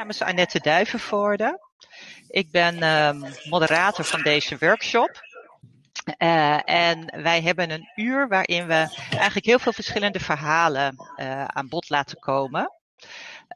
naam is Annette Duivenvoorde. Ik ben um, moderator van deze workshop. Uh, en wij hebben een uur waarin we eigenlijk heel veel verschillende verhalen uh, aan bod laten komen.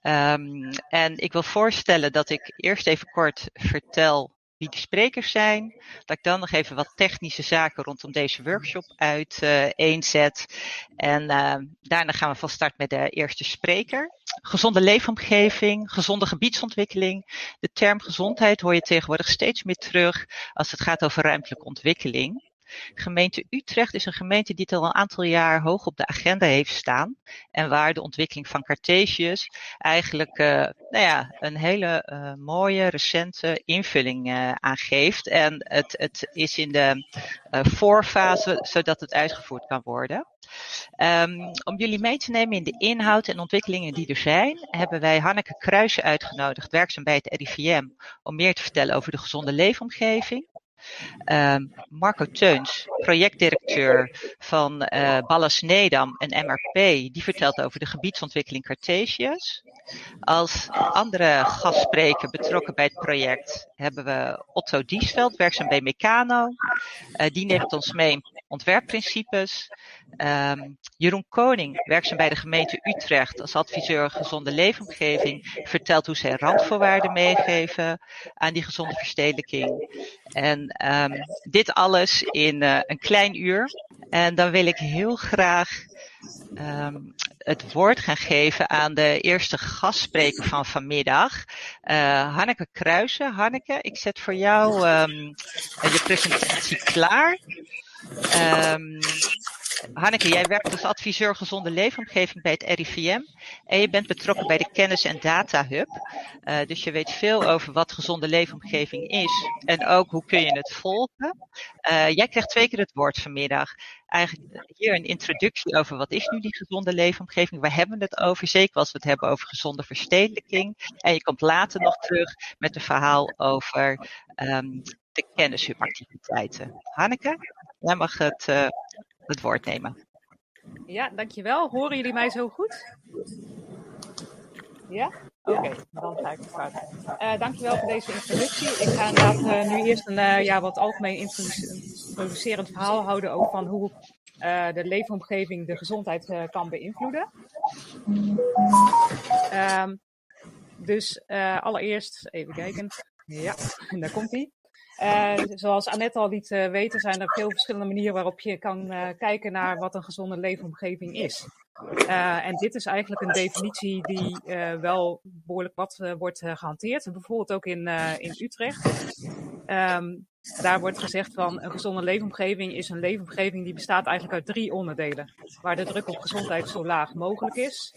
Um, en ik wil voorstellen dat ik eerst even kort vertel wie de sprekers zijn. Dat ik dan nog even wat technische zaken rondom deze workshop uiteenzet. Uh, en uh, daarna gaan we van start met de eerste spreker. Gezonde leefomgeving, gezonde gebiedsontwikkeling. De term gezondheid hoor je tegenwoordig steeds meer terug als het gaat over ruimtelijke ontwikkeling. Gemeente Utrecht is een gemeente die het al een aantal jaar hoog op de agenda heeft staan. En waar de ontwikkeling van Cartesius eigenlijk uh, nou ja, een hele uh, mooie, recente invulling uh, aan geeft. En het, het is in de voorfase, zodat het uitgevoerd kan worden. Um, om jullie mee te nemen in de inhoud en ontwikkelingen die er zijn, hebben wij Hanneke Kruijsen uitgenodigd, werkzaam bij het RIVM, om meer te vertellen over de gezonde leefomgeving. Um, Marco Teuns, projectdirecteur van uh, Ballas Nedam en MRP, die vertelt over de gebiedsontwikkeling Cartesius. Als andere gastspreker betrokken bij het project hebben we Otto Diesveld, werkzaam bij Meccano. Uh, die neemt ons mee ontwerpprincipes. Um, Jeroen Koning, werkzaam bij de gemeente Utrecht als adviseur gezonde leefomgeving, vertelt hoe zij randvoorwaarden meegeven aan die gezonde verstedelijking. En um, dit alles in uh, een klein uur. En dan wil ik heel graag um, het woord gaan geven aan de eerste gastspreker van vanmiddag, uh, Hanneke Kruijsen. Hanneke, ik zet voor jou um, je presentatie klaar. Um, Hanneke, jij werkt als adviseur gezonde leefomgeving bij het RIVM en je bent betrokken bij de Kennis- en Data Hub. Uh, dus je weet veel over wat gezonde leefomgeving is en ook hoe kun je het volgen. Uh, jij krijgt twee keer het woord vanmiddag. Eigenlijk hier een introductie over wat is nu die gezonde leefomgeving, waar hebben we het over, zeker als we het hebben over gezonde verstedelijking. En je komt later nog terug met een verhaal over um, de kennishubactiviteiten. Hanneke, jij mag het uh, het woord nemen. Ja, dankjewel. Horen jullie mij zo goed? Ja? Oké, okay, dan ga ik het fout. Uh, dankjewel voor deze introductie. Ik ga inderdaad uh, nu eerst een uh, ja, wat algemeen introducerend verhaal houden over van hoe de leefomgeving de gezondheid kan beïnvloeden. Um, dus allereerst, even kijken. Ja, daar komt hij. Uh, zoals Annette al liet uh, weten, zijn er veel verschillende manieren waarop je kan uh, kijken naar wat een gezonde leefomgeving is. en dit is eigenlijk een definitie die wel behoorlijk wat wordt gehanteerd. Bijvoorbeeld ook in, in Utrecht. Um, daar wordt gezegd van een gezonde leefomgeving is een leefomgeving die bestaat eigenlijk uit drie onderdelen. Waar de druk op gezondheid zo laag mogelijk is,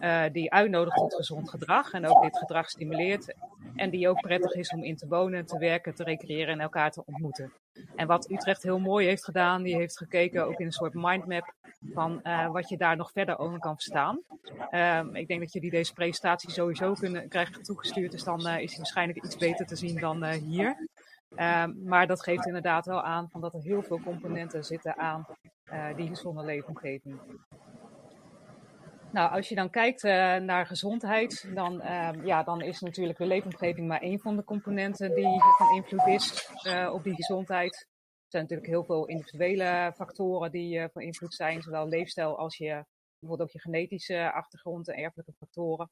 uh, die uitnodigt tot gezond gedrag en ook dit gedrag stimuleert. En die ook prettig is om in te wonen, te werken, te recreëren en elkaar te ontmoeten. En wat Utrecht heel mooi heeft gedaan, die heeft gekeken ook in een soort mindmap van uh, wat je daar nog verder over kan verstaan. Uh, ik denk dat jullie deze presentatie sowieso kunnen krijgen toegestuurd, dus dan uh, is die waarschijnlijk iets beter te zien dan hier. Um, maar dat geeft inderdaad wel aan van dat er heel veel componenten zitten aan uh, die gezonde leefomgeving. Nou, als je dan kijkt uh, naar gezondheid, dan, uh, ja, dan is natuurlijk de leefomgeving maar één van de componenten die van invloed is uh, op die gezondheid. Er zijn natuurlijk heel veel individuele factoren die van invloed zijn, zowel leefstijl als je, bijvoorbeeld ook je genetische achtergrond en erfelijke factoren.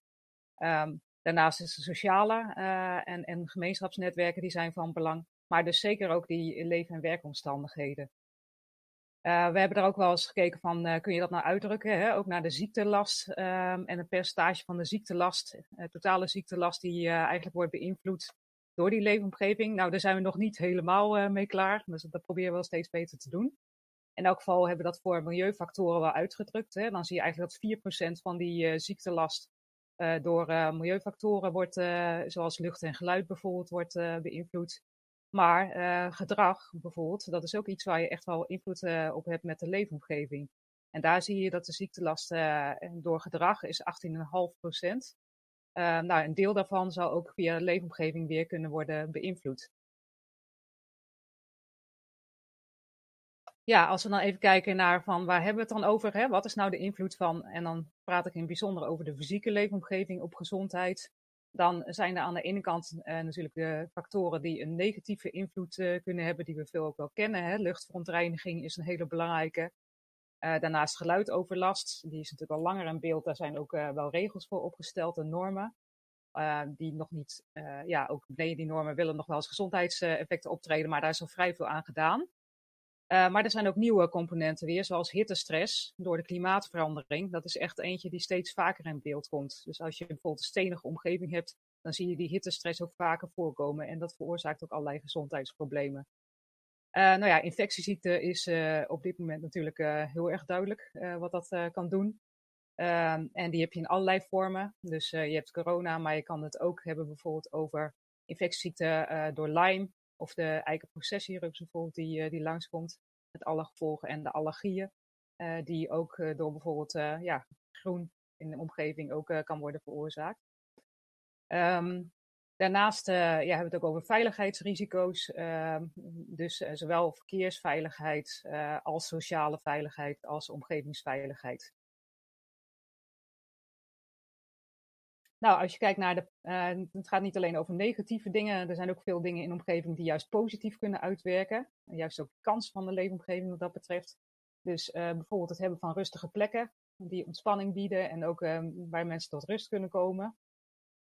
Um, daarnaast is de sociale en, en gemeenschapsnetwerken die zijn van belang maar dus zeker ook die leven- en werkomstandigheden. Uh, we hebben er ook wel eens gekeken van, uh, kun je dat nou uitdrukken, hè? ook naar de ziektelast um, en het percentage van de ziektelast, totale ziektelast die eigenlijk wordt beïnvloed door die leefomgeving. Nou, daar zijn we nog niet helemaal mee klaar, dus dat proberen we wel steeds beter te doen. In elk geval hebben we dat voor milieufactoren wel uitgedrukt. Hè? Dan zie je eigenlijk dat 4% van die ziektelast door milieufactoren wordt, zoals lucht en geluid bijvoorbeeld, wordt beïnvloed. Maar gedrag bijvoorbeeld, dat is ook iets waar je echt wel invloed op hebt met de leefomgeving. En daar zie je dat de ziektelast door gedrag is 18,5 procent. nou, een deel daarvan zou ook via de leefomgeving weer kunnen worden beïnvloed. Ja, als we dan even kijken naar van waar hebben we het dan over? Hè? Wat is nou de invloed van? En dan praat ik in het bijzonder over de fysieke leefomgeving op gezondheid. dan zijn er aan de ene kant natuurlijk de factoren die een negatieve invloed kunnen hebben, die we veel ook wel kennen. Hè. Luchtverontreiniging is een hele belangrijke. daarnaast geluidoverlast, die is natuurlijk al langer in beeld. Daar zijn ook wel regels voor opgesteld en normen. die nog niet, ja, ook beneden die normen willen nog wel eens gezondheidseffecten optreden, maar daar is al vrij veel aan gedaan. Uh, maar er zijn ook nieuwe componenten weer, zoals hittestress door de klimaatverandering. Dat is echt eentje die steeds vaker in beeld komt. Dus als je bijvoorbeeld een stenige omgeving hebt, dan zie je die hittestress ook vaker voorkomen. En dat veroorzaakt ook allerlei gezondheidsproblemen. Uh, nou ja, infectieziekte is uh, op dit moment natuurlijk heel erg duidelijk wat dat kan doen. Ehm, en die heb je in allerlei vormen. Dus je hebt corona, maar je kan het ook hebben bijvoorbeeld over infectieziekte door Lyme of de eikenprocessierups bijvoorbeeld die, uh, die langskomt. Met alle gevolgen en de allergieën. Uh, die ook uh, door bijvoorbeeld ja, groen in de omgeving ook kan worden veroorzaakt. Um, daarnaast ja, hebben we het ook over veiligheidsrisico's. Ehm, dus zowel verkeersveiligheid als sociale veiligheid als omgevingsveiligheid. Nou, als je kijkt naar de. Uh, het gaat niet alleen over negatieve dingen. Er zijn ook veel dingen in de omgeving die juist positief kunnen uitwerken. En juist ook de kans van de leefomgeving wat dat betreft. Dus uh, bijvoorbeeld het hebben van rustige plekken die ontspanning bieden en ook uh, waar mensen tot rust kunnen komen.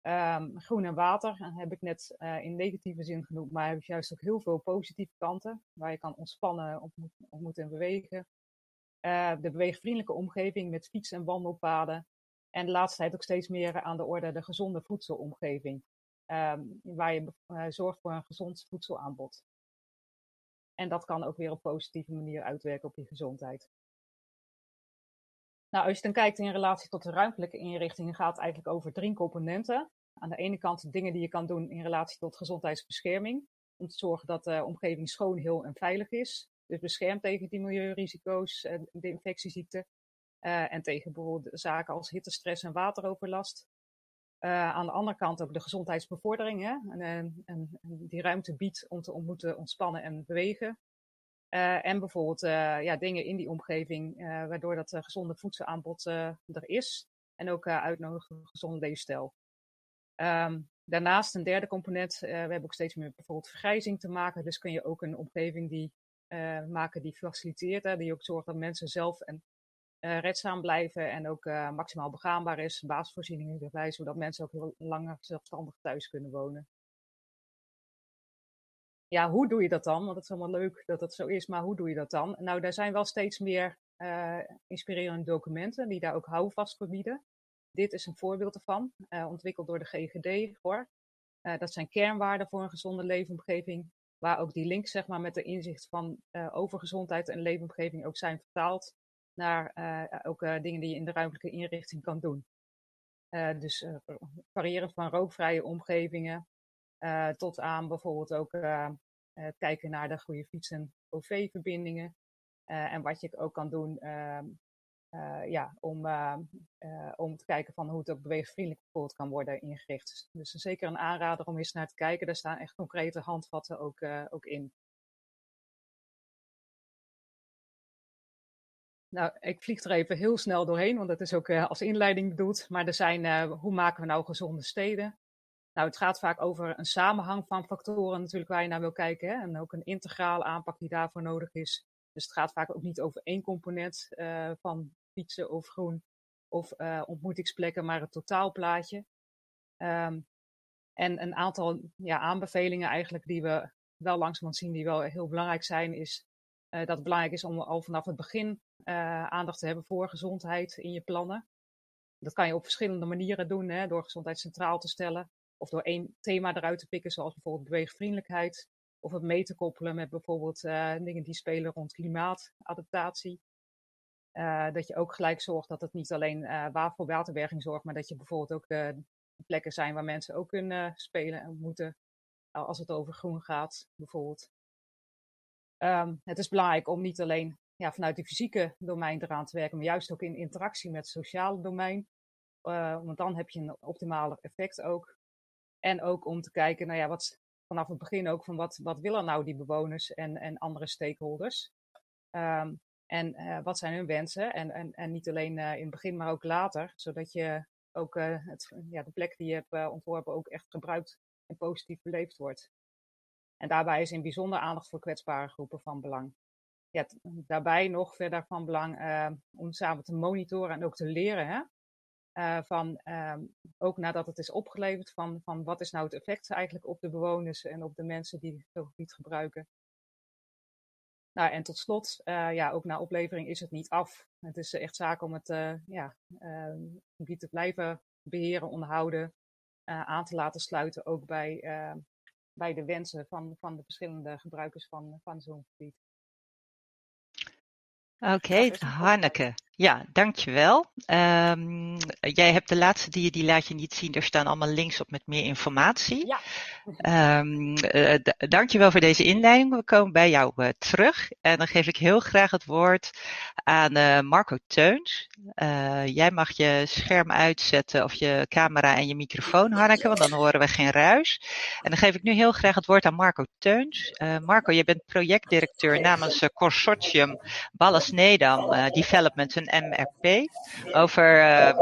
Um, groen en water heb ik net in negatieve zin genoemd, maar heb juist ook heel veel positieve kanten waar je kan ontspannen, ontmoeten en bewegen. de beweegvriendelijke omgeving met fiets- en wandelpaden. En de laatste tijd ook steeds meer aan de orde de gezonde voedselomgeving. Um, waar je uh, zorgt voor een gezond voedselaanbod. En dat kan ook weer op positieve manier uitwerken op je gezondheid. Nou, als je dan kijkt in relatie tot de ruimtelijke inrichtingen, gaat het eigenlijk over drie componenten. Aan de ene kant dingen die je kan doen in relatie tot gezondheidsbescherming. Om te zorgen dat de omgeving schoon, heel en veilig is. Dus beschermt tegen die milieurisico's, de infectieziekten. Uh, en tegen bijvoorbeeld zaken als hittestress en wateroverlast. Uh, aan de andere kant ook de gezondheidsbevordering. Hè? En, en, en, die ruimte biedt om te ontmoeten, ontspannen en bewegen. En bijvoorbeeld ja, dingen in die omgeving, waardoor dat gezonde voedselaanbod er is. En ook uitnodigen gezonde leefstijl. Um, daarnaast een derde component, we hebben ook steeds meer bijvoorbeeld vergrijzing te maken. Dus kun je ook een omgeving die maken die faciliteert, hè, die ook zorgt dat mensen zelf en redzaam blijven en ook uh, maximaal begaanbaar is. Basisvoorzieningen erbij, zodat mensen ook heel langer zelfstandig thuis kunnen wonen. Ja, hoe doe je dat dan? Want het is allemaal leuk dat het zo is, maar hoe doe je dat dan? Nou, daar zijn wel steeds meer uh, inspirerende documenten die daar ook houvast voor bieden. Dit is een voorbeeld ervan, ontwikkeld door de GGD. Hoor. dat zijn kernwaarden voor een gezonde leefomgeving, waar ook die links zeg maar, met de inzicht van over gezondheid en leefomgeving ook zijn vertaald naar uh, ook uh, dingen die je in de ruimtelijke inrichting kan doen. Uh, dus variërend van rookvrije omgevingen tot aan bijvoorbeeld ook kijken naar de goede fiets- en OV-verbindingen. en wat je ook kan doen ehm, ja, om, om te kijken van hoe het ook beweegvriendelijk bijvoorbeeld kan worden ingericht. Dus zeker een aanrader om eens naar te kijken. Daar staan echt concrete handvatten ook, ook in. Nou, ik vlieg er even heel snel doorheen, want dat is ook uh, als inleiding bedoeld. Maar er zijn, uh, hoe maken we nou gezonde steden? Nou, het gaat vaak over een samenhang van factoren natuurlijk waar je naar wil kijken. Hè? En ook een integrale aanpak die daarvoor nodig is. Dus het gaat vaak ook niet over één component uh, van fietsen of groen of ontmoetingsplekken, maar het totaalplaatje. Um, en een aantal ja, aanbevelingen eigenlijk die we wel langzamerhand zien die wel heel belangrijk zijn, is dat het belangrijk is om al vanaf het begin aandacht te hebben voor gezondheid in je plannen. Dat kan je op verschillende manieren doen, hè, door gezondheid centraal te stellen. Of door één thema eruit te pikken, zoals bijvoorbeeld beweegvriendelijkheid. Of het mee te koppelen met bijvoorbeeld uh, dingen die spelen rond klimaatadaptatie. Uh, dat je ook gelijk zorgt dat het niet alleen uh, voor waterberging zorgt, maar dat je bijvoorbeeld ook plekken zijn waar mensen ook kunnen spelen en moeten. Als het over groen gaat, bijvoorbeeld. Um, het is belangrijk om niet alleen ja, vanuit die fysieke domein eraan te werken, maar juist ook in interactie met het sociale domein. Uh, want dan heb je een optimaler effect ook. En ook om te kijken, nou ja, wat vanaf het begin ook van wat, wat willen nou die bewoners en, en andere stakeholders. Um, en uh, wat zijn hun wensen? En, en, en niet alleen uh, in het begin, maar ook later, zodat je ook het, ja, de plek die je hebt ontworpen ook echt gebruikt en positief beleefd wordt. En daarbij is in bijzonder aandacht voor kwetsbare groepen van belang. Ja, daarbij nog verder van belang om samen te monitoren en ook te leren hè, uh, van, um, ook nadat het is opgeleverd, van, van wat is nou het effect eigenlijk op de bewoners en op de mensen die het gebied gebruiken. Nou, en tot slot, uh, ja, ook na oplevering is het niet af. Het is echt zaak om het ja, ehm, gebied te blijven beheren, onderhouden, aan te laten sluiten, ook bij, ehm, bij de wensen van, van de verschillende gebruikers van, van zo'n gebied. Oké, okay, Hanneke. Ja, dankjewel. Um, jij hebt de laatste die, die laat je niet zien. Er staan allemaal links op met meer informatie. Ja. Um, uh, dankjewel voor deze inleiding. We komen bij jou uh, terug. En dan geef ik heel graag het woord aan uh, Marco Teuns. jij mag je scherm uitzetten of je camera en je microfoon, Hanneke, want dan horen we geen ruis. En dan geef ik nu heel graag het woord aan Marco Teuns. Marco, je bent projectdirecteur namens Consortium Ballas Nedam Development MRP over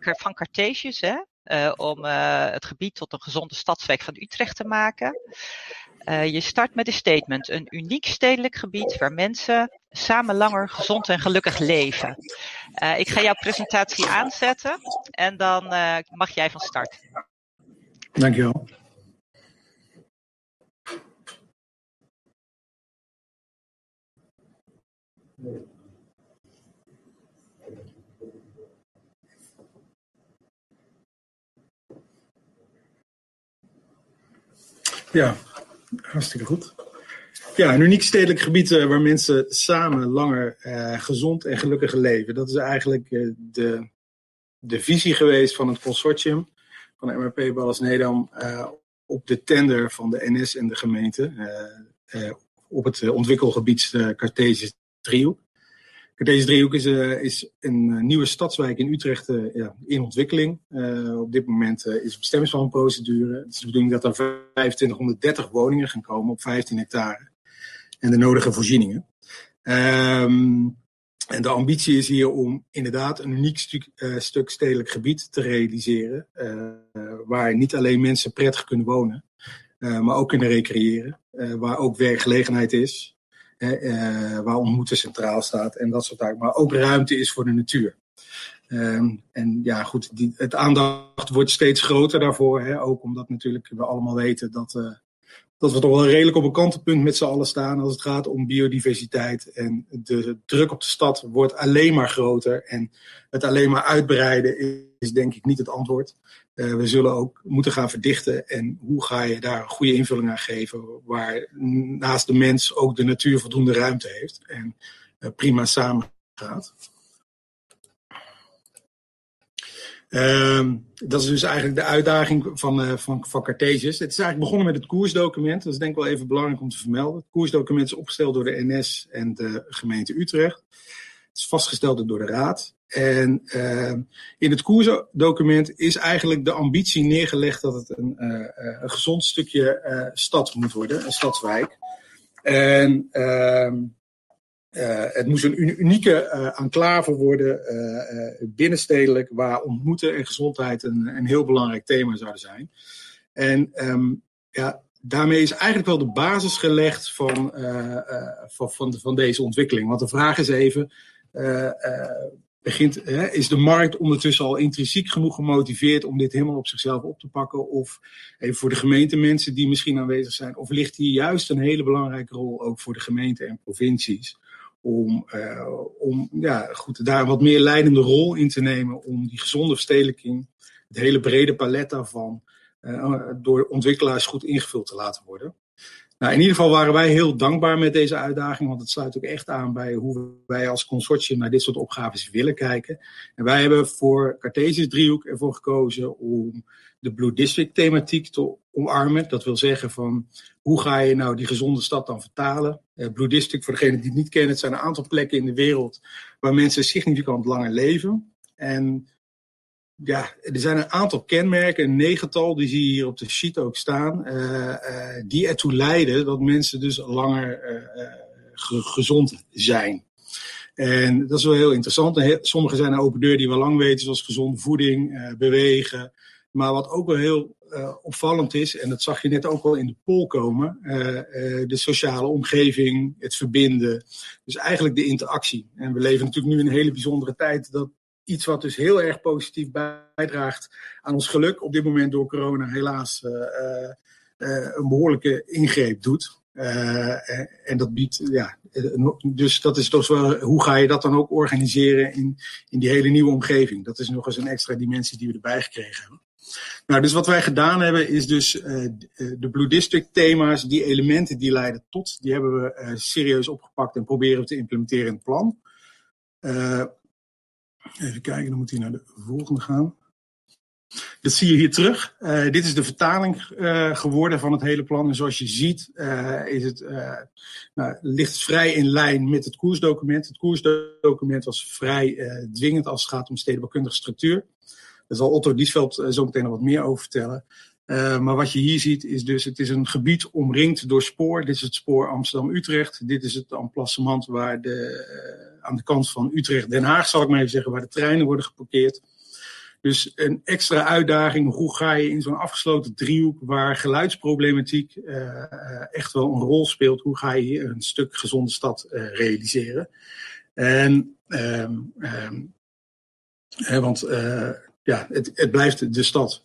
van Cartesius, hè, uh, om het gebied tot een gezonde stadswijk van Utrecht te maken. je start met een statement, een uniek stedelijk gebied waar mensen samen langer gezond en gelukkig leven. ik ga jouw presentatie aanzetten en dan mag jij van start. Dankjewel. Ja, hartstikke goed. Ja, een uniek stedelijk gebied uh, waar mensen samen langer uh, gezond en gelukkig leven. Dat is eigenlijk uh, de, de visie geweest van het consortium van MRP Ballas Nedam op de tender van de NS en de gemeente op het ontwikkelgebied Cartesius driehoek. Deze driehoek is, uh, is een uh, nieuwe stadswijk in Utrecht uh, ja, in ontwikkeling. op dit moment is bestemmingsplanprocedure. Het is de bedoeling dat er 2530 woningen gaan komen op 15 hectare. En de nodige voorzieningen. Um, en de ambitie is hier om inderdaad een uniek stuk stedelijk gebied te realiseren. waar niet alleen mensen prettig kunnen wonen, maar ook kunnen recreëren. waar ook werkgelegenheid is. Uh, waar ontmoeten centraal staat en dat soort dingen. Maar ook ruimte is voor de natuur. Um, en ja, goed, die, het aandacht wordt steeds groter daarvoor. Hè? Ook omdat natuurlijk we allemaal weten dat, uh, dat we toch wel redelijk op een kantelpunt met z'n allen staan als het gaat om biodiversiteit. En de druk op de stad wordt alleen maar groter. En het alleen maar uitbreiden is denk ik niet het antwoord. Uh, we zullen ook moeten gaan verdichten. En hoe ga je daar een goede invulling aan geven, waar naast de mens ook de natuur voldoende ruimte heeft en uh, prima samen gaat. Uh, dat is dus eigenlijk de uitdaging van, uh, van, van Cartesius. Het is eigenlijk begonnen met het koersdocument. Dat is denk ik wel even belangrijk om te vermelden. Het koersdocument is opgesteld door de NS en de gemeente Utrecht. Het is vastgesteld door de Raad. En uh, in het koersdocument is eigenlijk de ambitie neergelegd dat het een, uh, een gezond stukje uh, stad moet worden, een stadswijk. En ehm, het moest een unieke enclave worden, binnenstedelijk, waar ontmoeten en gezondheid een, een heel belangrijk thema zouden zijn. En um, ja, daarmee is eigenlijk wel de basis gelegd van, van, van, van, deze ontwikkeling. Want de vraag is even begint, hè, is de markt ondertussen al intrinsiek genoeg gemotiveerd om dit helemaal op zichzelf op te pakken? Of even voor de gemeentemensen die misschien aanwezig zijn, of ligt hier juist een hele belangrijke rol ook voor de gemeenten en provincies? Om, uh, om ja, goed, daar wat meer leidende rol in te nemen om die gezonde verstedelijking, het hele brede palet daarvan, uh, door ontwikkelaars goed ingevuld te laten worden. Nou, in ieder geval waren wij heel dankbaar met deze uitdaging, want het sluit ook echt aan bij hoe wij als consortium naar dit soort opgaves willen kijken. En wij hebben voor Cartesius driehoek ervoor gekozen om de Blue District thematiek te omarmen. Dat wil zeggen van hoe ga je nou die gezonde stad dan vertalen? Uh, Blue District, voor degenen die het niet kennen, het zijn een aantal plekken in de wereld waar mensen significant langer leven. En ja, er zijn een aantal kenmerken, een negental, die zie je hier op de sheet ook staan, uh, uh, die ertoe leiden dat mensen dus langer uh, gezond zijn. En dat is wel heel interessant. Sommige zijn een open deur die we lang weten, zoals gezonde voeding, bewegen. Maar wat ook wel heel opvallend is, en dat zag je net ook al in de poll komen, de sociale omgeving, het verbinden. Dus eigenlijk de interactie. En we leven natuurlijk nu in een hele bijzondere tijd dat iets wat dus heel erg positief bijdraagt aan ons geluk, op dit moment door corona helaas een behoorlijke ingreep doet. en dat biedt, ja, dus dat is toch wel, hoe ga je dat dan ook organiseren in, in die hele nieuwe omgeving? Dat is nog eens een extra dimensie die we erbij gekregen hebben. Nou, dus wat wij gedaan hebben is dus uh, de Blue District thema's, die elementen die leiden tot, die hebben we uh, serieus opgepakt en proberen we te implementeren in het plan. Uh, even kijken, dan moet hij naar de volgende gaan. Dat zie je hier terug. Uh, dit is de vertaling uh, geworden van het hele plan. En zoals je ziet, uh, is het, nou, ligt vrij in lijn met het koersdocument. Het koersdocument was vrij dwingend als het gaat om stedenbouwkundige structuur. Daar zal Otto Diesveld zo meteen nog wat meer over vertellen. maar wat je hier ziet is dus, het is een gebied omringd door spoor. Dit is het spoor Amsterdam-Utrecht. Dit is het emplacement waar de, aan de kant van Utrecht-Den Haag, zal ik maar even zeggen, waar de treinen worden geparkeerd. Dus een extra uitdaging, hoe ga je in zo'n afgesloten driehoek waar geluidsproblematiek uh, echt wel een rol speelt, hoe ga je hier een stuk gezonde stad uh, realiseren? En, um, hè, want uh, ja, het, het, blijft de stad.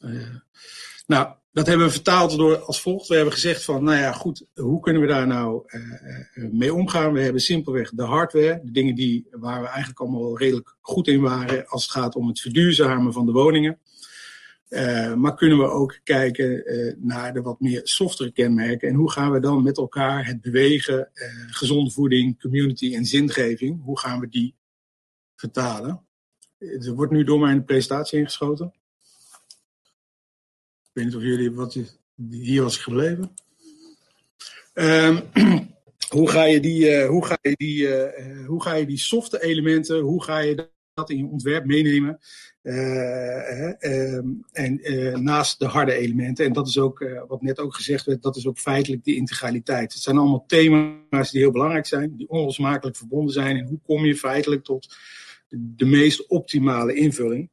nou, dat hebben we vertaald door als volgt. We hebben gezegd van, nou ja, goed, hoe kunnen we daar nou uh, mee omgaan? We hebben simpelweg de hardware, de dingen die, waar we eigenlijk allemaal wel redelijk goed in waren als het gaat om het verduurzamen van de woningen. Uh, maar kunnen we ook kijken naar de wat meer softere kenmerken en hoe gaan we dan met elkaar het bewegen, gezonde voeding, community en zingeving, hoe gaan we die vertalen? Er wordt nu door mij een presentatie ingeschoten. Weet niet of jullie wat hier was gebleven. Um, hoe ga je die, uh, hoe ga je die, uh, hoe ga je die softe elementen, hoe ga je dat in je ontwerp meenemen? Uh, en naast de harde elementen, en dat is ook wat net ook gezegd werd, dat is ook feitelijk die integraliteit. Het zijn allemaal thema's die heel belangrijk zijn, die onlosmakelijk verbonden zijn. En hoe kom je feitelijk tot de meest optimale invulling?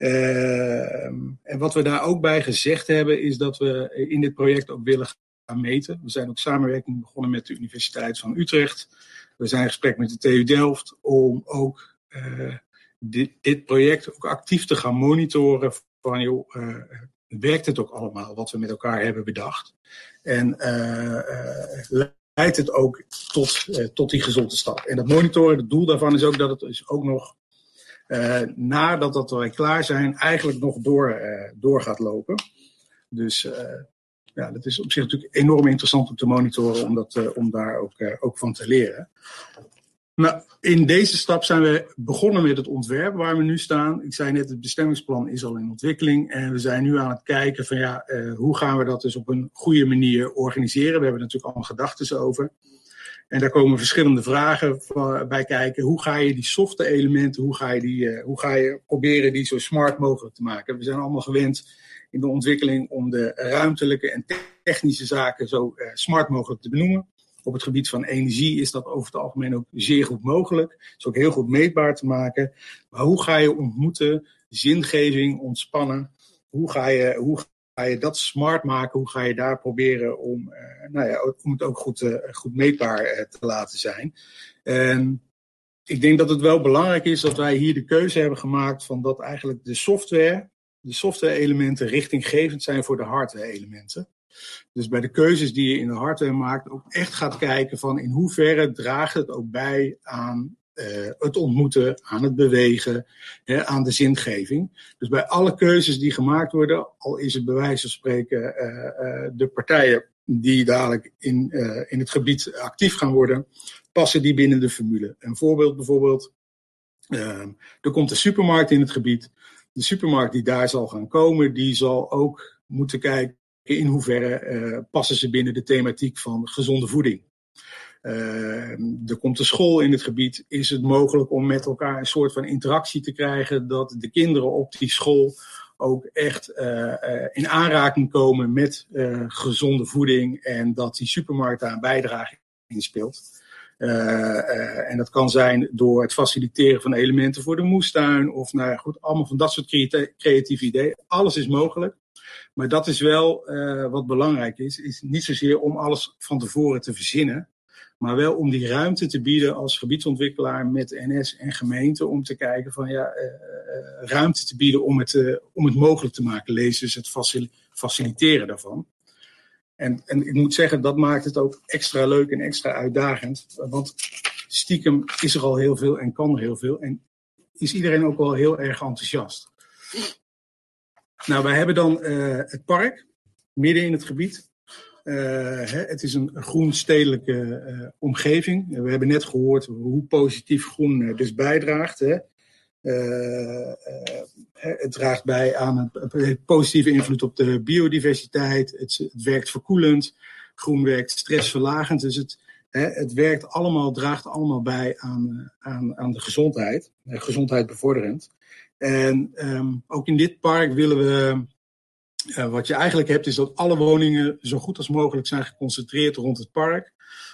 Uh, en wat we daar ook bij gezegd hebben, is dat we in dit project ook willen gaan meten. We zijn ook samenwerking begonnen met de Universiteit van Utrecht. We zijn in gesprek met de TU Delft om ook uh, dit, project ook actief te gaan monitoren. Van joh, uh, werkt het ook allemaal wat we met elkaar hebben bedacht? En leidt het ook tot, tot die gezonde stap? En dat monitoren, het doel daarvan is ook dat het dus ook nog nadat dat wij klaar zijn, eigenlijk nog door, uh, door gaat lopen. Dus uh, ja, dat is op zich natuurlijk enorm interessant om te monitoren, om, om daar ook, ook van te leren. Nou, in deze stap zijn we begonnen met het ontwerp waar we nu staan. Ik zei net, het bestemmingsplan is al in ontwikkeling. En we zijn nu aan het kijken van ja, hoe gaan we dat dus op een goede manier organiseren. We hebben natuurlijk allemaal gedachten over. En daar komen verschillende vragen bij kijken. Hoe ga je die softe elementen, hoe ga je, die, uh, hoe ga je proberen die zo smart mogelijk te maken? We zijn allemaal gewend in de ontwikkeling om de ruimtelijke en technische zaken zo uh, smart mogelijk te benoemen. Op het gebied van energie is dat over het algemeen ook zeer goed mogelijk. Is ook heel goed meetbaar te maken. Maar hoe ga je ontmoeten, zingeving, ontspannen? Hoe ga je, hoe ga je dat smart maken? Hoe ga je daar proberen om, uh, nou ja, om het ook goed, uh, goed meetbaar uh, te laten zijn? En ik denk dat het wel belangrijk is dat wij hier de keuze hebben gemaakt van dat eigenlijk de software, de software elementen richtinggevend zijn voor de hardware elementen. Dus bij de keuzes die je in de hardware maakt, ook echt gaat kijken van in hoeverre draagt het ook bij aan uh, het ontmoeten, aan het bewegen, hè, aan de zingeving. Dus bij alle keuzes die gemaakt worden, al is het bij wijze van spreken uh, uh, de partijen die dadelijk in, in het gebied actief gaan worden, passen die binnen de formule. Een voorbeeld bijvoorbeeld, er komt een supermarkt in het gebied. De supermarkt die daar zal gaan komen, die zal ook moeten kijken in hoeverre passen ze binnen de thematiek van gezonde voeding. Uh, er komt een school in het gebied. Is het mogelijk om met elkaar een soort van interactie te krijgen dat de kinderen op die school ook echt uh, uh, in aanraking komen met gezonde voeding en dat die supermarkt daar een bijdrage in speelt? en dat kan zijn door het faciliteren van elementen voor de moestuin. Of nou goed, allemaal van dat soort creatieve ideeën. Alles is mogelijk. Maar dat is wel wat belangrijk is. Is niet zozeer om alles van tevoren te verzinnen. Maar wel om die ruimte te bieden als gebiedsontwikkelaar met NS en gemeente. Om te kijken van ja, uh, ruimte te bieden om het, uh, om het mogelijk te maken. Dus het faciliteren daarvan. En, en ik moet zeggen, dat maakt het ook extra leuk en extra uitdagend. Want stiekem is er al heel veel en kan er heel veel. En is iedereen ook wel heel erg enthousiast. Nou, wij hebben dan het park midden in het gebied. Uh, het is een groen stedelijke uh, omgeving. We hebben net gehoord hoe positief groen dus bijdraagt. Hè. het draagt bij aan een positieve invloed op de biodiversiteit. Het, het, werkt verkoelend. Groen werkt stressverlagend. Dus het, het werkt allemaal, draagt allemaal bij aan, aan, aan de gezondheid. gezondheid bevorderend. En um, ook in dit park willen we uh, wat je eigenlijk hebt is dat alle woningen zo goed als mogelijk zijn geconcentreerd rond het park.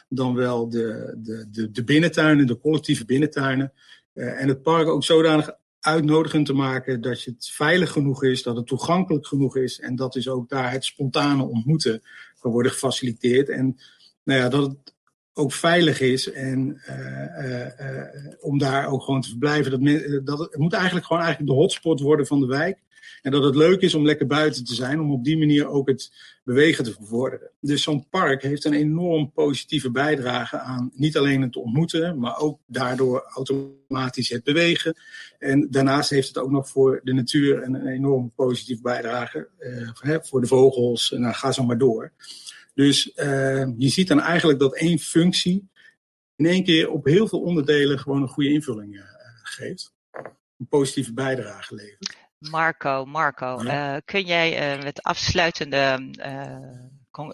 Dan wel de, de, de, de binnentuinen, de collectieve binnentuinen. Uh, en het park ook zodanig uitnodigend te maken dat het veilig genoeg is, dat het toegankelijk genoeg is. En dat is ook daar het spontane ontmoeten kan worden gefaciliteerd. En nou ja, dat het ook veilig is en uh, om daar ook gewoon te verblijven. Dat, dat het moet eigenlijk gewoon eigenlijk de hotspot worden van de wijk. En dat het leuk is om lekker buiten te zijn, om op die manier ook het bewegen te bevorderen. Dus zo'n park heeft een enorm positieve bijdrage aan niet alleen het ontmoeten, maar ook daardoor automatisch het bewegen. En daarnaast heeft het ook nog voor de natuur een, enorm positieve bijdrage. Uh, voor de vogels, nou ga zo maar door. Dus uh, je ziet dan eigenlijk dat één functie in één keer op heel veel onderdelen gewoon een goede invulling geeft. Een positieve bijdrage levert. Marco, Marco, uh, kun jij uh, met afsluitende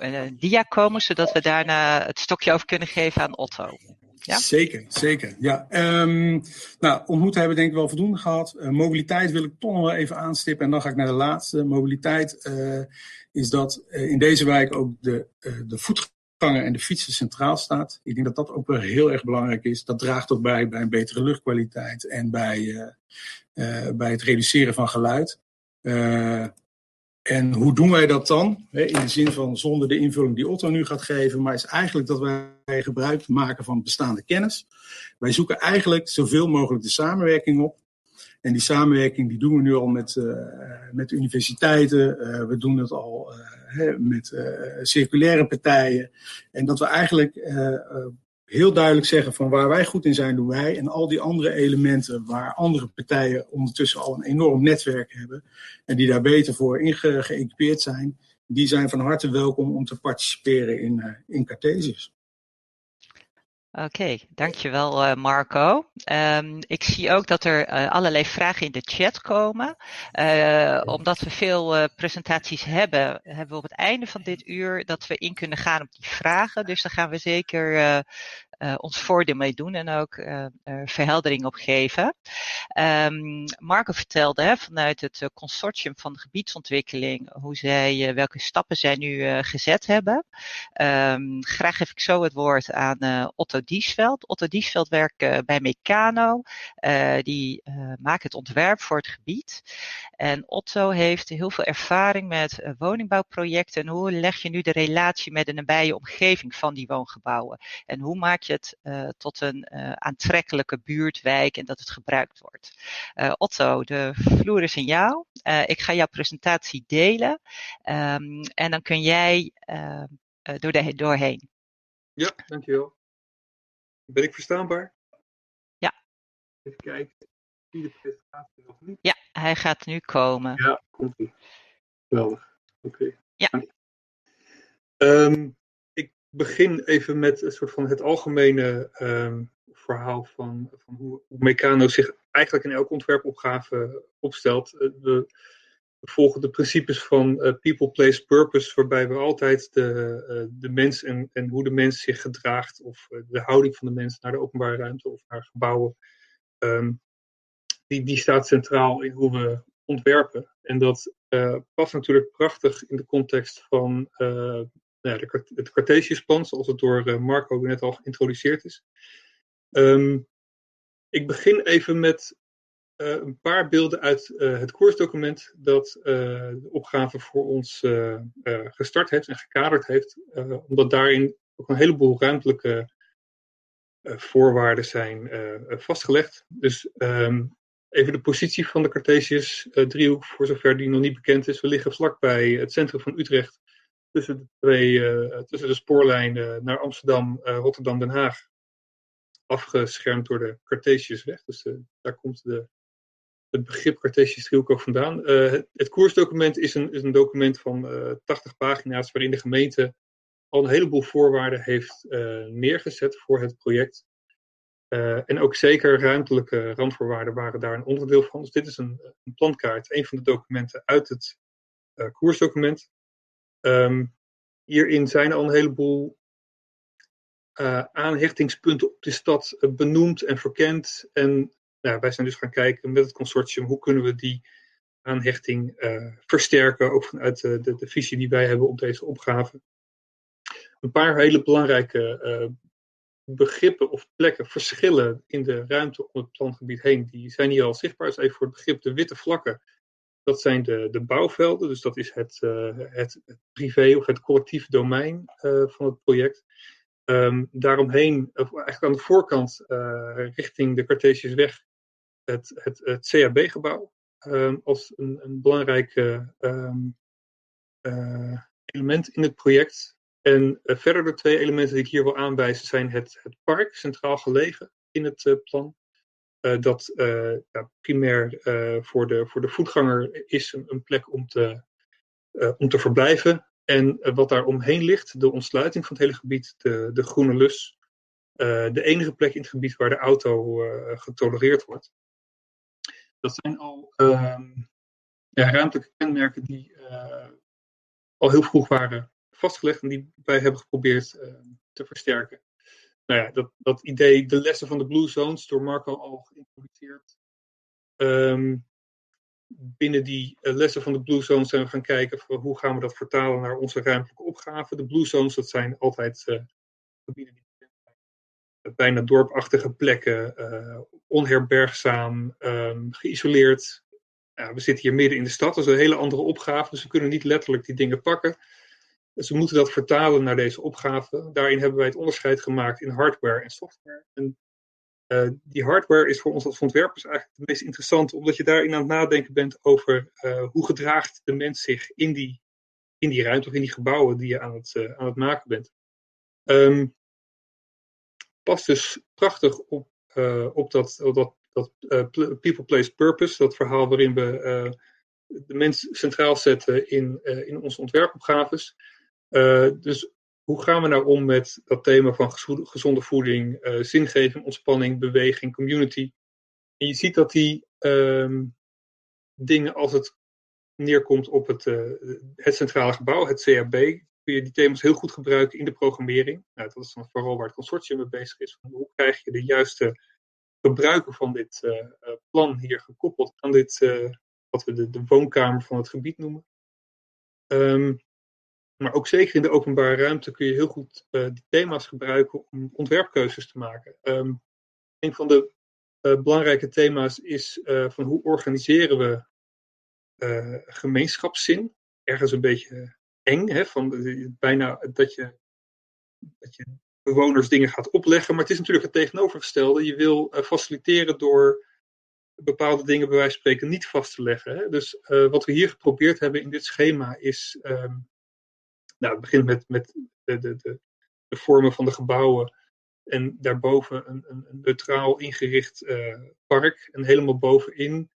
uh, dia komen, zodat we daarna het stokje over kunnen geven aan Otto? Ja? Zeker, zeker. Ja. Um, nou, ontmoeten hebben we denk ik wel voldoende gehad. mobiliteit wil ik toch nog wel even aanstippen en dan ga ik naar de laatste. Mobiliteit is dat in deze wijk ook de, de en de fietser centraal staat. Ik denk dat dat ook wel heel erg belangrijk is. Dat draagt ook bij bij een betere luchtkwaliteit en bij uh, bij het reduceren van geluid. Uh, en hoe doen wij dat dan? In de zin van zonder de invulling die Otto nu gaat geven, maar is eigenlijk dat wij gebruik maken van bestaande kennis. Wij zoeken eigenlijk zoveel mogelijk de samenwerking op. En die samenwerking die doen we nu al met, met universiteiten. We doen het al met circulaire partijen. En dat we eigenlijk heel duidelijk zeggen van waar wij goed in zijn, doen wij. En al die andere elementen waar andere partijen ondertussen al een enorm netwerk hebben en die daar beter voor geëquipeerd zijn, die zijn van harte welkom om te participeren in, uh, in Cartesius. Oké, okay, dankjewel uh, Marco. Um, ik zie ook dat er uh, allerlei vragen in de chat komen. Uh, omdat we veel presentaties hebben, hebben we op het einde van dit uur dat we in kunnen gaan op die vragen. Dus daar gaan we zeker ons voordeel mee doen en ook uh, verheldering op geven. Um, Marco vertelde hè, vanuit het consortium van gebiedsontwikkeling hoe zij, welke stappen zij nu gezet hebben. Um, graag geef ik zo het woord aan Otto Diesveld. Otto Diesveld werkt bij Meccano. die maakt het ontwerp voor het gebied. En Otto heeft heel veel ervaring met woningbouwprojecten. En hoe leg je nu de relatie met de nabije omgeving van die woongebouwen? En hoe maak je het uh, tot een uh, aantrekkelijke buurtwijk en dat het gebruikt wordt. Uh, Otto, de vloer is in jou. ik ga jouw presentatie delen um, en dan kun jij door de, doorheen. Ja, dankjewel. Ben ik verstaanbaar? Ja. Even kijken. Zie de presentatie nog niet? Ja, hij gaat nu komen. Ja, komt ie. Geweldig. Oké. Okay. Ja. Um, begin even met een soort van het algemene um, verhaal van, van hoe, hoe Meccano zich eigenlijk in elke ontwerpopgave opstelt. We, volgen de principes van uh, people, place, purpose, waarbij we altijd de, uh, de mens en, en hoe de mens zich gedraagt, of de houding van de mens naar de openbare ruimte of naar gebouwen, um, die, die staat centraal in hoe we ontwerpen. En dat past natuurlijk prachtig in de context van nou, de, het Cartesiusplan, zoals het door Marco net al geïntroduceerd is. Ehm, ik begin even met een paar beelden uit het koersdocument dat de opgave voor ons gestart heeft en gekaderd heeft, omdat daarin ook een heleboel ruimtelijke voorwaarden zijn vastgelegd. Dus ehm, Even de positie van de Cartesius uh, driehoek, voor zover die nog niet bekend is. We liggen vlakbij het centrum van Utrecht, tussen de, twee, uh, tussen de spoorlijnen naar Amsterdam, uh, Rotterdam, Den Haag. Afgeschermd door de Cartesiusweg. Dus daar komt de, het begrip Cartesius driehoek ook vandaan. Het, het, koersdocument is een, een document van 80 pagina's, waarin de gemeente al een heleboel voorwaarden heeft neergezet voor het project. En ook zeker ruimtelijke randvoorwaarden waren daar een onderdeel van. Dus dit is een, een plankaart, een van de documenten uit het koersdocument. Um, hierin zijn al een heleboel uh, aanhechtingspunten op de stad benoemd en verkend. En nou, wij zijn dus gaan kijken met het consortium hoe kunnen we die aanhechting versterken, ook vanuit de, de, visie die wij hebben op deze opgave. Een paar hele belangrijke begrippen of plekken verschillen in de ruimte om het plangebied heen. Die zijn hier al zichtbaar. Dus even voor het begrip de witte vlakken. Dat zijn de, de bouwvelden, dus dat is het, uh, het, privé of het collectief domein uh, van het project. Um, daaromheen, eigenlijk aan de voorkant, uh, richting de Cartesiusweg, het, het, het CAB-gebouw. Um, als een, een belangrijk um, element in het project. En verder de twee elementen die ik hier wil aanwijzen zijn het, het park, centraal gelegen in het plan. Uh, dat ja, primair voor, de, voor de voetganger is een, een plek om te, om te verblijven. En wat daar omheen ligt, de ontsluiting van het hele gebied, de, de groene lus. de enige plek in het gebied waar de auto getolereerd wordt. Dat zijn al ehm, ja, ruimtelijke kenmerken die al heel vroeg waren vastgelegd en die wij hebben geprobeerd te versterken. Nou ja, dat, dat idee, de lessen van de Blue Zones, door Marco al geïntroduceerd. Um, binnen die uh, lessen van de Blue Zones zijn we gaan kijken hoe gaan we dat vertalen naar onze ruimtelijke opgaven. De Blue Zones, dat zijn altijd uh, gebieden die bijna dorpachtige plekken, onherbergzaam, um, geïsoleerd. Ja, we zitten hier midden in de stad, dat is een hele andere opgave, dus we kunnen niet letterlijk die dingen pakken. Dus we moeten dat vertalen naar deze opgave. Daarin hebben wij het onderscheid gemaakt in hardware en software. En uh, die hardware is voor ons als ontwerpers eigenlijk het meest interessante, omdat je daarin aan het nadenken bent over uh, hoe gedraagt de mens zich in die, in die ruimte of in die gebouwen die je aan het, uh, aan het maken bent. Um, past dus prachtig op, op dat, op dat, dat People Place Purpose, dat verhaal waarin we de mens centraal zetten in, in onze ontwerpopgaves. Uh, dus hoe gaan we nou om met dat thema van gezonde voeding, uh, zingeving, ontspanning, beweging, community? En je ziet dat die um, dingen, als het neerkomt op het, uh, het centrale gebouw, het CAB, kun je die thema's heel goed gebruiken in de programmering. Nou, dat is dan vooral waar het consortium mee bezig is. Hoe krijg je de juiste gebruiken van dit plan hier gekoppeld aan dit, wat we de, de, woonkamer van het gebied noemen. Um, maar ook zeker in de openbare ruimte kun je heel goed uh, die thema's gebruiken om ontwerpkeuzes te maken. Um, een van de uh, belangrijke thema's is uh, van hoe organiseren we gemeenschapszin. Ergens een beetje eng, hè, van bijna dat je, dat je bewoners dingen gaat opleggen. Maar het is natuurlijk het tegenovergestelde. Je wil faciliteren door bepaalde dingen bij wijze van spreken niet vast te leggen. Hè. Dus wat we hier geprobeerd hebben in dit schema is um, nou, het begint met, met de, de, de, de vormen van de gebouwen. En daarboven een, een, een neutraal ingericht uh, park. En helemaal bovenin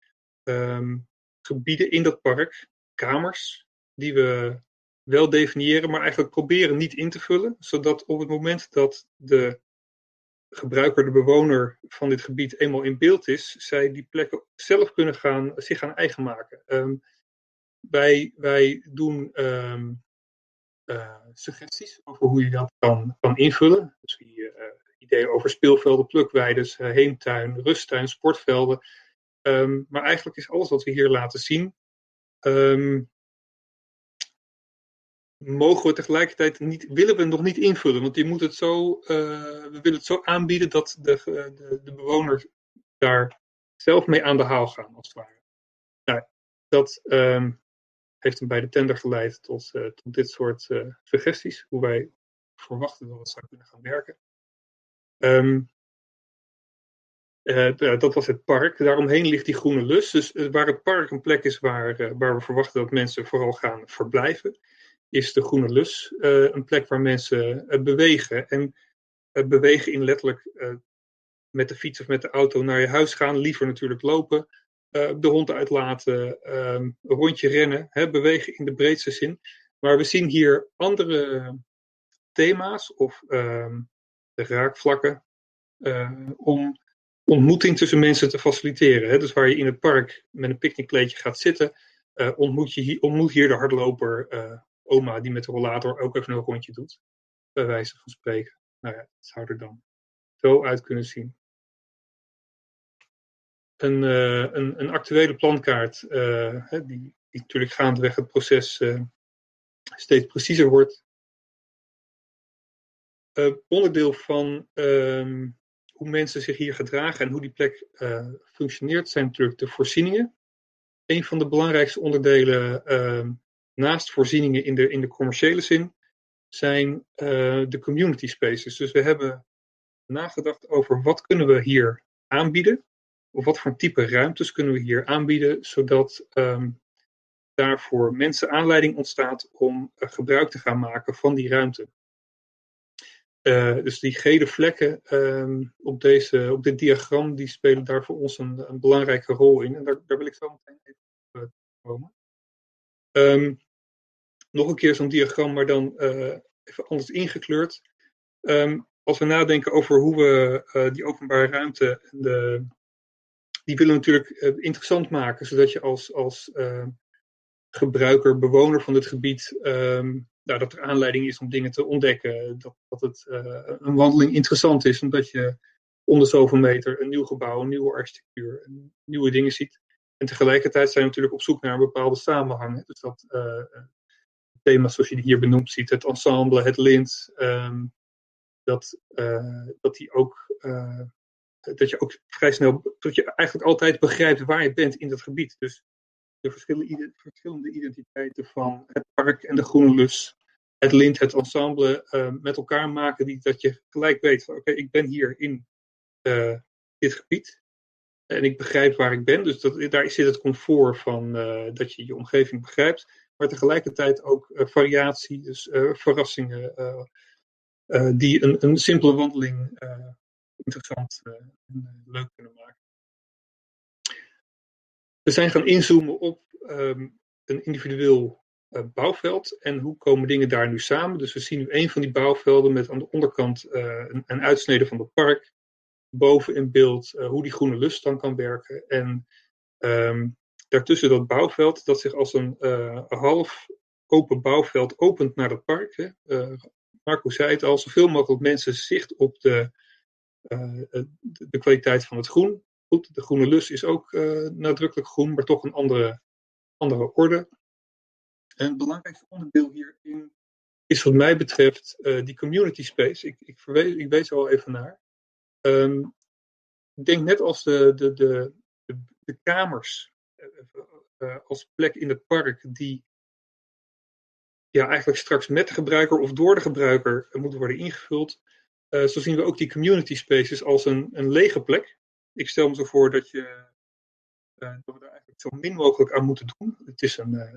um, gebieden in dat park, kamers, die we wel definiëren, maar eigenlijk proberen niet in te vullen. Zodat op het moment dat de gebruiker, de bewoner van dit gebied eenmaal in beeld is, zij die plekken zelf kunnen gaan, zich gaan eigen maken. Um, wij, wij doen uh, suggesties over hoe je dat kan, kan invullen. Dus uh, ideeën over speelvelden, plukweiden, uh, heemtuin, rusttuin, sportvelden. Um, maar eigenlijk is alles wat we hier laten zien um, mogen we tegelijkertijd niet, willen we nog niet invullen. Want je moet het zo, we willen het zo aanbieden dat de, de, de bewoners daar zelf mee aan de haal gaan, als het ware. Nou, dat ehm, heeft hem bij de tender geleid tot, tot dit soort suggesties, hoe wij verwachten dat het zou kunnen gaan werken. Um, uh, dat was het park. Daaromheen ligt die groene lus. Dus eh, waar het park een plek is waar, waar we verwachten dat mensen vooral gaan verblijven, is de groene lus een plek waar mensen bewegen. En bewegen in letterlijk met de fiets of met de auto naar je huis gaan. Liever natuurlijk lopen. De hond uitlaten. Ehm, een rondje rennen. Bewegen in de breedste zin. Maar we zien hier andere thema's of ehm, raakvlakken om ontmoeting tussen mensen te faciliteren. Hè? Dus waar je in het park met een picknickkleedje gaat zitten, uh, ontmoet, je hier, ontmoet hier de hardloper oma die met de rollator ook even een rondje doet. Bij wijze van spreken. Nou ja, het zou er dan zo uit kunnen zien. Een, uh, een, een, actuele plankaart, hè, die, die, natuurlijk gaandeweg het proces steeds preciezer wordt. onderdeel van ehm, hoe mensen zich hier gedragen en hoe die plek functioneert, zijn natuurlijk de voorzieningen. Een van de belangrijkste onderdelen uh, naast voorzieningen in de, in de commerciële zin zijn de community spaces. Dus we hebben nagedacht over wat kunnen we hier aanbieden, wat voor type ruimtes kunnen we hier aanbieden, zodat um, daarvoor mensen aanleiding ontstaat om gebruik te gaan maken van die ruimte. Uh, dus die gele vlekken um, op, deze, op dit diagram, die spelen daar voor ons een, een belangrijke rol in. En daar, daar, wil ik zo meteen even op uh, komen. Um, nog een keer zo'n diagram, maar dan even anders ingekleurd. Um, als we nadenken over hoe we die openbare ruimte, de, die willen natuurlijk interessant maken, zodat je als, als gebruiker, bewoner van dit gebied nou, dat er aanleiding is om dingen te ontdekken. Dat, dat het uh, een wandeling interessant is, omdat je onder zoveel meter een nieuw gebouw, een nieuwe architectuur, nieuwe dingen ziet. En tegelijkertijd zijn we natuurlijk op zoek naar een bepaalde samenhang. Dus dat uh, thema's zoals je hier benoemd ziet, het ensemble, het lint, um, dat, dat die ook. Dat je ook vrij snel, dat je eigenlijk altijd begrijpt waar je bent in dat gebied. Dus de verschillende, verschillende identiteiten van het park en de groene lus, het lint, het ensemble uh, met elkaar maken, die, dat je gelijk weet van oké, ik ben hier in uh, dit gebied en ik begrijp waar ik ben. Dus dat, daar zit het comfort van uh, dat je je omgeving begrijpt, maar tegelijkertijd ook variatie, dus verrassingen, die een, een simpele wandeling interessant en leuk kunnen maken. We zijn gaan inzoomen op um, een individueel uh, bouwveld en hoe komen dingen daar nu samen. Dus we zien nu een van die bouwvelden met aan de onderkant een, een, uitsnede van het park. Boven in beeld hoe die groene lust dan kan werken. En um, daartussen dat bouwveld dat zich als een half open bouwveld opent naar het park. Hè. Marco zei het al, zoveel mogelijk mensen zicht op de, de kwaliteit van het groen de groene lus is ook uh, nadrukkelijk groen, maar toch een andere, andere orde. En het belangrijkste onderdeel hierin is wat mij betreft die community space. Ik, ik, verwees, ik wees er al even naar. Um, ik denk net als de, de, de, de, kamers als plek in het park die ja, eigenlijk straks met de gebruiker of door de gebruiker moeten worden ingevuld. Zo zien we ook die community spaces als een, een lege plek ik stel me zo voor dat, je, uh, dat we daar eigenlijk zo min mogelijk aan moeten doen. Het is een, uh,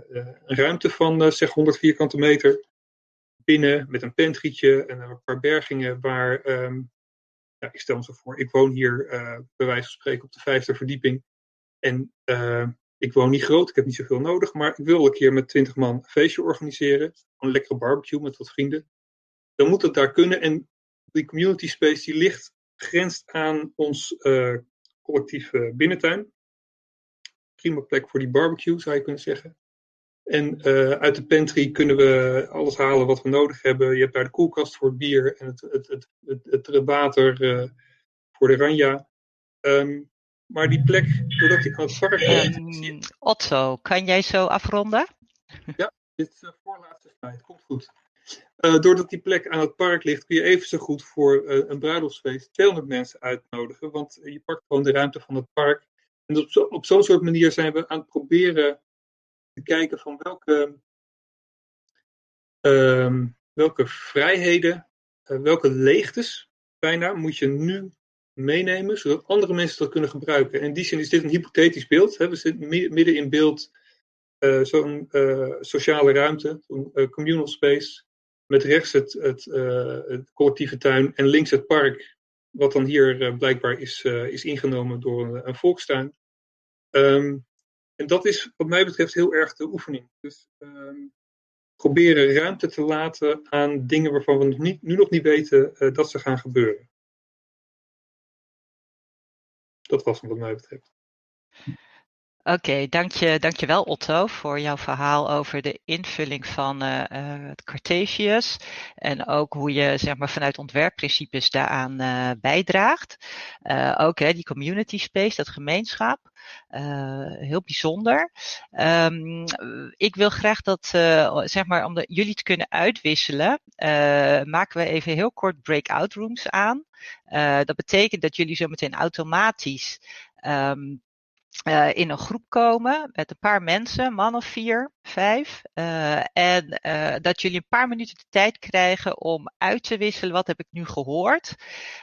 een ruimte van zeg 100 vierkante meter binnen met een pentrytje en een paar bergingen waar, um, ja, ik stel me zo voor, ik woon hier bij wijze van spreken op de vijfde verdieping. En ik woon niet groot, ik heb niet zoveel nodig, maar ik wil een keer met 20 man een feestje organiseren. Een lekkere barbecue met wat vrienden. Dan moet het daar kunnen. En die community space die ligt grenst aan ons uh, collectieve binnentuin. Prima plek voor die barbecue, zou je kunnen zeggen. En uh, uit de pantry kunnen we alles halen wat we nodig hebben. Je hebt daar de koelkast voor het bier en het, het, het, het, het water uh, voor de ranja. Um, maar die plek, doordat die aan het varken um, Otto, kan jij zo afronden? Ja, Dit is de voorlaatste slide, komt goed. Uh, doordat die plek aan het park ligt, kun je even zo goed voor uh, een bruiloftsfeest 200 mensen uitnodigen. Want je pakt gewoon de ruimte van het park. En op, zo, op zo'n soort manier zijn we aan het proberen te kijken van welke, uh, welke vrijheden, uh, welke leegtes bijna moet je nu meenemen, zodat andere mensen dat kunnen gebruiken. En in die zin is dit een hypothetisch beeld. Hè? We zitten midden in beeld zo'n sociale ruimte, een communal space, met rechts het, het, het, collectieve tuin en links het park, wat dan hier blijkbaar is, is ingenomen door een, volkstuin. Um, en dat is wat mij betreft heel erg de oefening. Dus um, proberen ruimte te laten aan dingen waarvan we niet, nu nog niet weten dat ze gaan gebeuren. Dat was hem wat mij betreft. Oké, dank, je, dank je wel Otto voor jouw verhaal over de invulling van uh, uh, het Cartesius. En ook hoe je zeg maar, vanuit ontwerpprincipes daaraan uh, bijdraagt. ook hè, die community space, dat gemeenschap. heel bijzonder. Um, ik wil graag dat, zeg maar, om de, jullie te kunnen uitwisselen, maken we even heel kort breakout rooms aan. dat betekent dat jullie zo meteen automatisch um, uh, in een groep komen met een paar mensen, man of vier, vijf. Uh, en uh, dat jullie een paar minuten de tijd krijgen om uit te wisselen. Wat heb ik nu gehoord?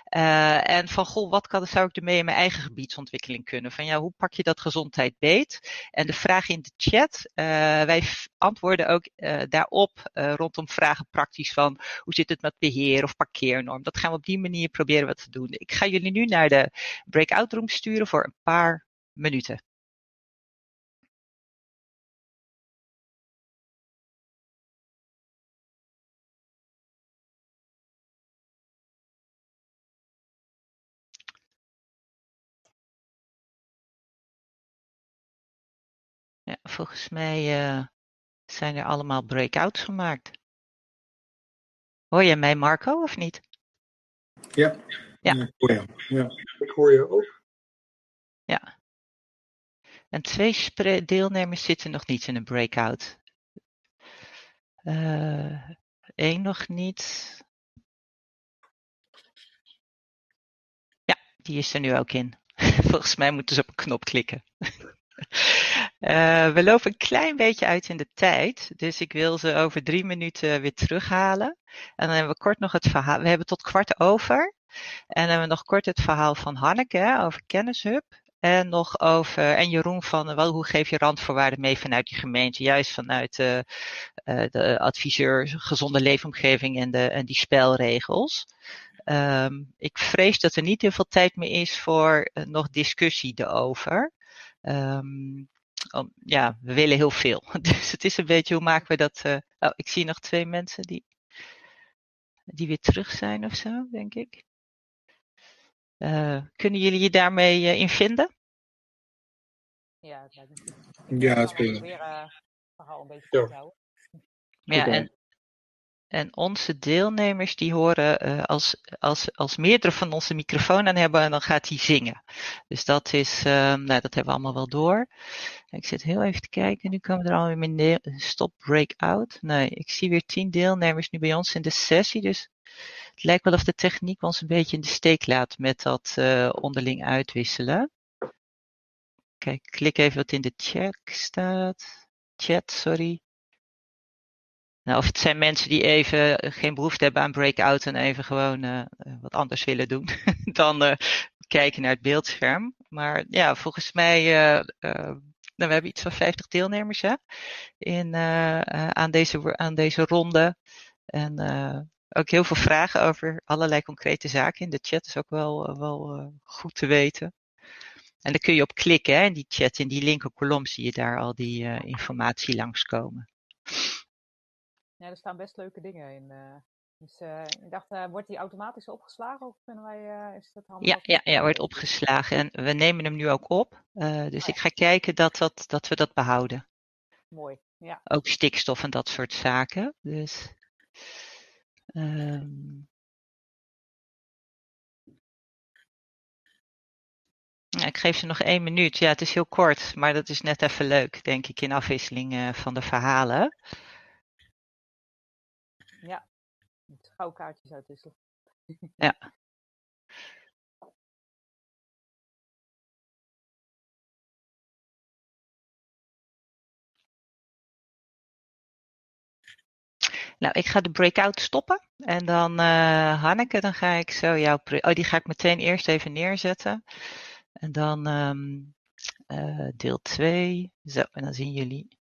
en van, goh, wat kan, zou ik ermee in mijn eigen gebiedsontwikkeling kunnen? Van ja, hoe pak je dat gezondheid beet? En de vraag in de chat, wij antwoorden ook daarop rondom vragen praktisch van hoe zit het met beheer of parkeernorm? Dat gaan we op die manier proberen wat te doen. Ik ga jullie nu naar de breakout room sturen voor een paar minuten. Ja, volgens mij uh, zijn er allemaal breakouts gemaakt. Hoor je mij, Marco, of niet? Ja, ja. ik hoor je. Ja. Ik hoor je ook. Ja. En twee deelnemers zitten nog niet in een breakout. Eén uh, nog niet. Ja, die is er nu ook in. Volgens mij moeten ze op een knop klikken. Uh, we lopen een klein beetje uit in de tijd, dus ik wil ze over drie minuten weer terughalen. En dan hebben we kort nog het verhaal. We hebben tot kwart over. En dan hebben we nog kort het verhaal van Hanneke over Kennishub. En nog over, en Jeroen van, wel, hoe geef je randvoorwaarden mee vanuit je gemeente? Juist vanuit uh, uh, de adviseur gezonde leefomgeving en, de, en die spelregels. Um, ik vrees dat er niet heel veel tijd meer is voor uh, nog discussie erover. Um, ja, we willen heel veel. Dus het is een beetje, hoe maken we dat? oh, ik zie nog twee mensen die, die weer terug zijn of zo, denk ik. Uh, kunnen jullie je daarmee uh, in vinden? Ja, het lijkt me Ja, het is weer uh, verhaal een beetje ja. houden. Ja, en, en onze deelnemers die horen als, als, als meerdere van onze microfoon aan hebben, dan gaat hij zingen. Dus dat is, nou, dat hebben we allemaal wel door. Ik zit heel even te kijken, nu komen er alweer mijn stop breakout. Nee, ik zie weer tien deelnemers nu bij ons in de sessie, dus het lijkt wel of de techniek ons een beetje in de steek laat met dat uh, onderling uitwisselen. Kijk, klik even wat in de chat staat. Chat, sorry. Nou, of het zijn mensen die even geen behoefte hebben aan breakout en even gewoon uh, wat anders willen doen dan uh, kijken naar het beeldscherm. Maar ja, volgens mij, nou, we hebben iets van 50 deelnemers hè, in, aan, deze, aan deze ronde. En ook heel veel vragen over allerlei concrete zaken in de chat. is ook wel, eh, wel uh, goed te weten. En daar kun je op klikken, hè, in die chat. In die linker kolom zie je daar al die uh, informatie langskomen. Ja, er staan best leuke dingen in. Uh, dus ik dacht, wordt die automatisch opgeslagen of kunnen wij, is dat Ja, ja, ja, wordt opgeslagen. En we nemen hem nu ook op. dus oh, ik ga kijken dat, dat, dat we dat behouden. Mooi, ja. Ook stikstof en dat soort zaken. Dus... Ehm, ik geef ze nog één minuut. Ja, het is heel kort, maar dat is net even leuk, denk ik, in afwisseling eh, van de verhalen. Ja, schouwkaartjes gauw kaartjes uitwisselen. Ja. Nou, ik ga de breakout stoppen. En dan, uh, Hanneke, dan ga ik zo jouw... Oh, die ga ik meteen eerst even neerzetten. En dan um, uh, deel 2. Zo, en dan zien jullie